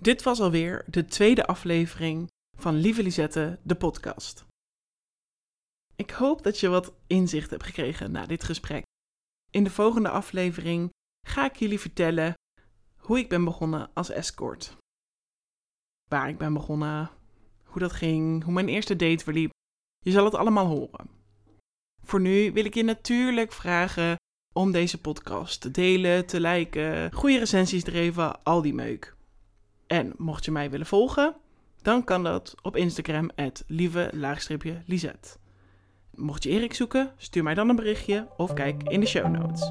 Dit was alweer de tweede aflevering van Lieve Lisette, de podcast. Ik hoop dat je wat inzicht hebt gekregen na dit gesprek. In de volgende aflevering ga ik jullie vertellen hoe ik ben begonnen als escort. Waar ik ben begonnen, hoe dat ging, hoe mijn eerste date verliep. Je zal het allemaal horen. Voor nu wil ik je natuurlijk vragen om deze podcast te delen, te liken, goede recensies te geven, al die meuk. En mocht je mij willen volgen, dan kan dat op Instagram, lieve-lisette. Mocht je Erik zoeken, stuur mij dan een berichtje of kijk in de show notes.